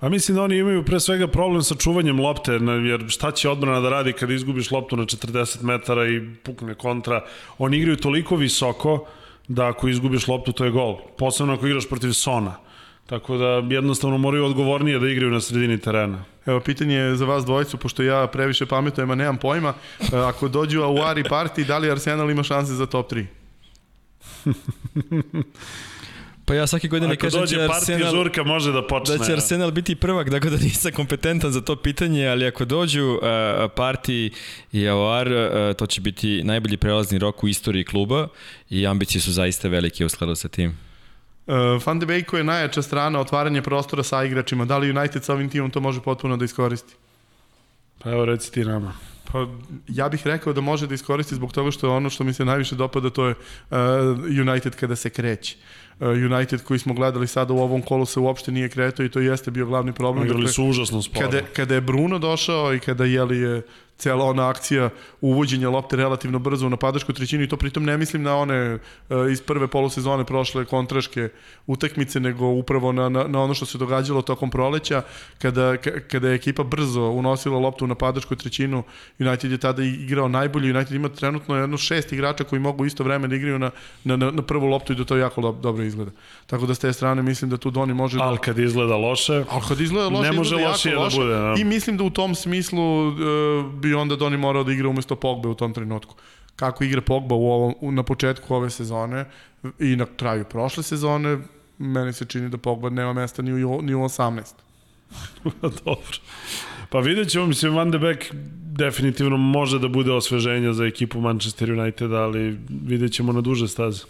[SPEAKER 1] A mislim da oni imaju pre svega problem sa čuvanjem lopte, jer šta će odbrana da radi kada izgubiš loptu na 40 metara i pukne kontra. Oni igraju toliko visoko da ako izgubiš loptu to je gol. Posebno ako igraš protiv Sona. Tako da jednostavno moraju odgovornije da igraju na sredini terena.
[SPEAKER 2] Evo, pitanje je za vas dvojicu, pošto ja previše pametujem, a nemam pojma. E, ako dođu Aouari parti, da li Arsenal ima šanse za top 3?
[SPEAKER 3] Pa ja svake godine
[SPEAKER 1] Ako
[SPEAKER 3] kažem da će
[SPEAKER 1] Arsenal, žurka može da počne.
[SPEAKER 3] Da će Arsenal biti prvak, dakle da nisam kompetentan za to pitanje, ali ako dođu uh, Parti i Aouar, uh, to će biti najbolji prelazni rok u istoriji kluba i ambicije su zaista velike u skladu sa tim.
[SPEAKER 2] Uh, Van de Beeku je najjača strana otvaranje prostora sa igračima. Da li United sa ovim timom to može potpuno da iskoristi?
[SPEAKER 1] Pa evo reci ti nama.
[SPEAKER 2] Pa ja bih rekao da može da iskoristi zbog toga što ono što mi se najviše dopada to je uh, United kada se kreće. Uh, United koji smo gledali sada u ovom kolu se uopšte nije kretao i to jeste bio glavni problem.
[SPEAKER 1] Igrali dakle, su užasno sporo.
[SPEAKER 2] Kada, kada je Bruno došao i kada je li je cela ona akcija uvođenja lopte relativno brzo u napadačku trećinu i to pritom ne mislim na one uh, iz prve polusezone prošle kontraške utakmice, nego upravo na, na, na ono što se događalo tokom proleća, kada, kada je ekipa brzo unosila loptu u napadačku trećinu, United je tada igrao najbolje, United ima trenutno jedno šest igrača koji mogu isto vreme da igraju na, na, na prvu loptu i da to jako do, dobro izgleda. Tako da s te strane mislim da tu Doni može... Da...
[SPEAKER 1] Ali kad izgleda loše,
[SPEAKER 2] ali kad izgleda loše,
[SPEAKER 1] ne može lošije da bude. Da.
[SPEAKER 2] I mislim da u tom smislu uh, bi onda Doni morao da igra umesto Pogba u tom trenutku. Kako igra Pogba u ovom, na početku ove sezone i na kraju prošle sezone, meni se čini da Pogba nema mesta ni u, ni u 18.
[SPEAKER 1] Dobro. Pa vidjet ćemo, mislim, Van de Beek definitivno može da bude osveženja za ekipu Manchester United, ali vidjet ćemo na duže staze.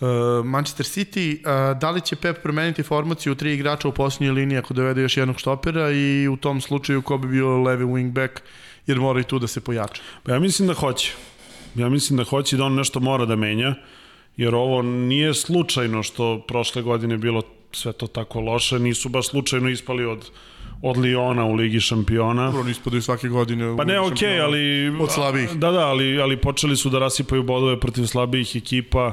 [SPEAKER 2] Uh, Manchester City, uh, da li će Pep promeniti formaciju tri igrača u posljednjoj liniji ako dovede još jednog štopera i u tom slučaju ko bi bio levi wingback jer mora i tu da se pojača.
[SPEAKER 1] Pa ja mislim da hoće. Ja mislim da hoće da on nešto mora da menja, jer ovo nije slučajno što prošle godine bilo sve to tako loše, nisu baš slučajno ispali od od Liona u Ligi šampiona.
[SPEAKER 2] Oni ispadaju svake godine
[SPEAKER 1] Pa ne, okej, okay, ali...
[SPEAKER 2] Od slabijih.
[SPEAKER 1] Da, da, ali, ali počeli su da rasipaju bodove protiv slabijih ekipa.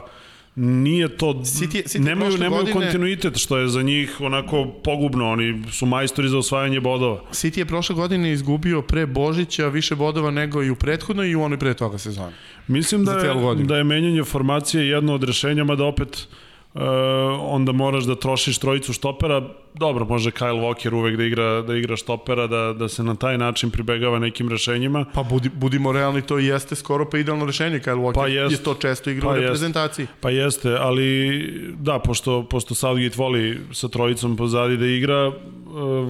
[SPEAKER 1] Nije to City, City nemaju nemaju godine, kontinuitet što je za njih onako pogubno oni su majstori za osvajanje bodova.
[SPEAKER 2] City je prošle godine izgubio pre Božića više bodova nego i u prethodnoj i u onoj pre toga sezone?
[SPEAKER 1] Mislim da je, da je menjanje formacije jedno od rešenja mada opet uh, onda moraš da trošiš trojicu štopera dobro, može Kyle Walker uvek da igra, da igra štopera, da, da se na taj način pribegava nekim rešenjima.
[SPEAKER 2] Pa budi, budimo realni, to jeste skoro pa idealno rešenje. Kyle Walker pa jest, je to često igra pa u reprezentaciji.
[SPEAKER 1] Jest, pa jeste, ali da, pošto, pošto Southgate voli sa trojicom pozadi da igra, uh,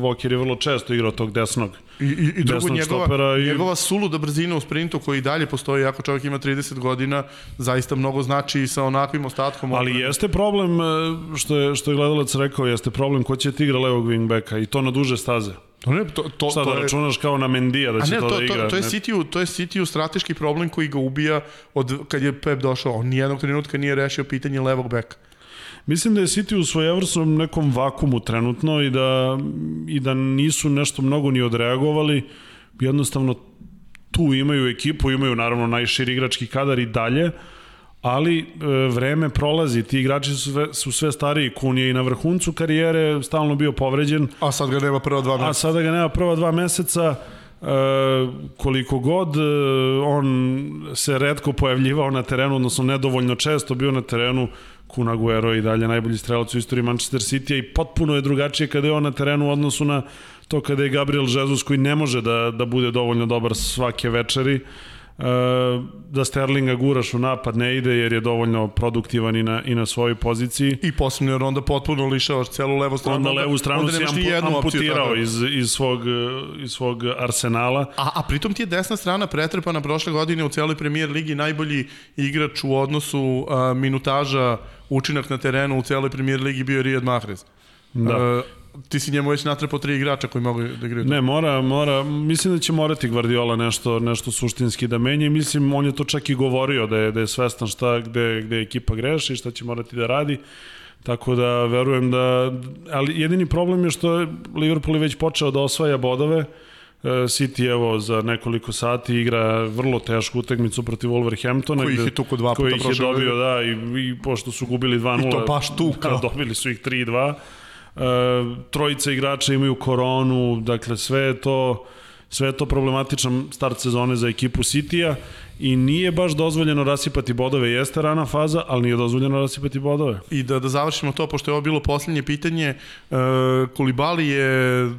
[SPEAKER 1] Walker je vrlo često igrao tog desnog.
[SPEAKER 2] I, i, i drugo, njegova, i... njegova suluda brzina u sprintu koji dalje postoji, ako čovjek ima 30 godina, zaista mnogo znači i sa onakvim ostatkom.
[SPEAKER 1] Ali jeste problem, uh, što je, što je gledalac rekao, jeste problem ko će ti igra levog wingbacka i to na duže staze.
[SPEAKER 2] To ne, to, to,
[SPEAKER 1] Šta
[SPEAKER 2] to
[SPEAKER 1] da je... računaš kao na Mendija da će
[SPEAKER 2] ne,
[SPEAKER 1] to,
[SPEAKER 2] to
[SPEAKER 1] da igra?
[SPEAKER 2] To, to, je City, to je City strateški problem koji ga ubija od kad je Pep došao. On nijednog trenutka nije rešio pitanje levog beka.
[SPEAKER 1] Mislim da je City u svojevrsnom nekom vakumu trenutno i da, i da nisu nešto mnogo ni odreagovali. Jednostavno tu imaju ekipu, imaju naravno najširi igrački kadar i dalje, ali e, vreme prolazi, ti igrači su sve, su sve stariji, Kun je i na vrhuncu karijere stalno bio povređen.
[SPEAKER 2] A sad ga nema prva dva meseca.
[SPEAKER 1] A sada ga nema prva dva meseca, e, koliko god e, on se redko pojavljivao na terenu, odnosno nedovoljno često bio na terenu, Kun Aguero i dalje najbolji strelac u istoriji Manchester City i potpuno je drugačije kada je on na terenu u odnosu na to kada je Gabriel Jesus koji ne može da, da bude dovoljno dobar svake večeri. Uh, da Sterlinga guraš u napad ne ide jer je dovoljno produktivan i na, i na svojoj poziciji.
[SPEAKER 2] I posebno jer onda potpuno lišavaš celu levu stranu.
[SPEAKER 1] Onda, onda levu stranu onda si ampu, amputirao opciju, iz, iz, svog, iz svog arsenala.
[SPEAKER 2] A, a pritom ti je desna strana pretrpana prošle godine u celoj premier ligi najbolji igrač u odnosu a, minutaža učinak na terenu u celoj premier ligi bio Riyad Mahrez. Da. Ti si njemu već natrepao tri igrača koji mogu da igraju.
[SPEAKER 1] Ne, mora, mora, mislim da će morati Guardiola nešto, nešto suštinski da menja i mislim on je to čak i govorio da je, da je svestan šta, gde, gde ekipa greši, šta će morati da radi. Tako da verujem da, ali jedini problem je što je Liverpool je već počeo da osvaja bodove, City evo za nekoliko sati igra vrlo tešku utakmicu protiv Wolverhamptona.
[SPEAKER 2] Koji ih je tuko dva puta
[SPEAKER 1] Koji ih je dobio, da, i, i pošto su gubili 2-0.
[SPEAKER 2] I to baš tuka.
[SPEAKER 1] Da, dobili su ih 3-2. Trojica igrača imaju koronu, dakle sve je to sve je to problematičan start sezone za ekipu Citya i nije baš dozvoljeno rasipati bodove, jeste rana faza, ali nije dozvoljeno rasipati bodove.
[SPEAKER 2] I da, da završimo to, pošto je ovo bilo poslednje pitanje, uh, Kulibali je,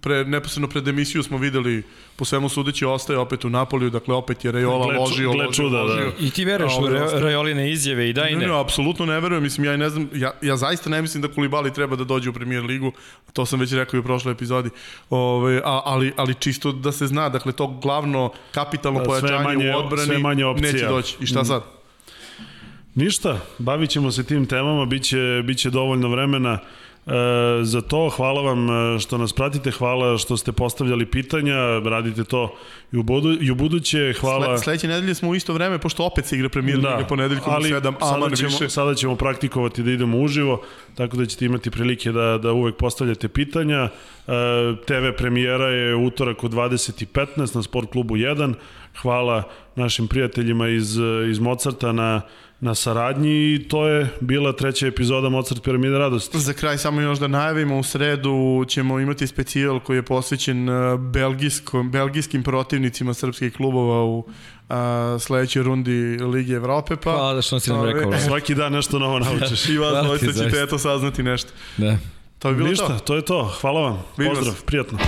[SPEAKER 2] pre, neposredno pred emisiju smo videli, po svemu sudeći ostaje opet u Napoliju, dakle opet je Rejola
[SPEAKER 1] Gle,
[SPEAKER 2] ložio,
[SPEAKER 1] gle
[SPEAKER 2] ložio,
[SPEAKER 1] čuda, da.
[SPEAKER 2] ložio.
[SPEAKER 3] I ti veruješ u Re- Rajoline izjave i daj
[SPEAKER 2] Ne,
[SPEAKER 3] ne.
[SPEAKER 2] ne, apsolutno ne verujem, mislim, ja ne znam, ja, ja zaista ne mislim da Kulibali treba da dođe u premier ligu, to sam već rekao i u prošloj epizodi, Ove, a, ali, ali čisto da se zna, dakle, to glavno kapitalno
[SPEAKER 1] Da,
[SPEAKER 2] pojačanje
[SPEAKER 1] manje-
[SPEAKER 2] u odbrani
[SPEAKER 1] sve manje opcija.
[SPEAKER 2] neće doći. I šta sad?
[SPEAKER 1] Ništa, bavit ćemo se tim temama, bit će, bit će dovoljno vremena e, za to. Hvala vam e, što nas pratite, hvala što ste postavljali pitanja, radite to i u, budu, i u buduće. Hvala...
[SPEAKER 2] Sle, sledeće nedelje smo u isto vreme, pošto opet se igra premier da, liga ponedeljkom u 7,
[SPEAKER 1] sada ćemo,
[SPEAKER 2] više.
[SPEAKER 1] sada ćemo praktikovati da idemo uživo, tako da ćete imati prilike da, da uvek postavljate pitanja. E, TV premijera je utorak u 20.15 na Sport klubu 1. Hvala našim prijateljima iz, iz Mozarta na, na saradnji i to je bila treća epizoda Mozart Piramide radosti.
[SPEAKER 2] Za kraj samo još da najavimo, u sredu ćemo imati specijal koji je posvećen uh, belgijskom, belgijskim protivnicima srpskih klubova u a, sledećoj rundi Lige Evrope. Pa,
[SPEAKER 3] Hvala da što si nam rekao.
[SPEAKER 1] Svaki dan nešto novo naučiš.
[SPEAKER 2] I vas
[SPEAKER 3] ti,
[SPEAKER 2] dvojica ćete eto saznati nešto.
[SPEAKER 3] Da.
[SPEAKER 2] To bi bilo
[SPEAKER 1] Ništa,
[SPEAKER 2] to.
[SPEAKER 1] to je to. Hvala vam.
[SPEAKER 2] Vidimo
[SPEAKER 1] Pozdrav,
[SPEAKER 2] se.
[SPEAKER 1] prijatno.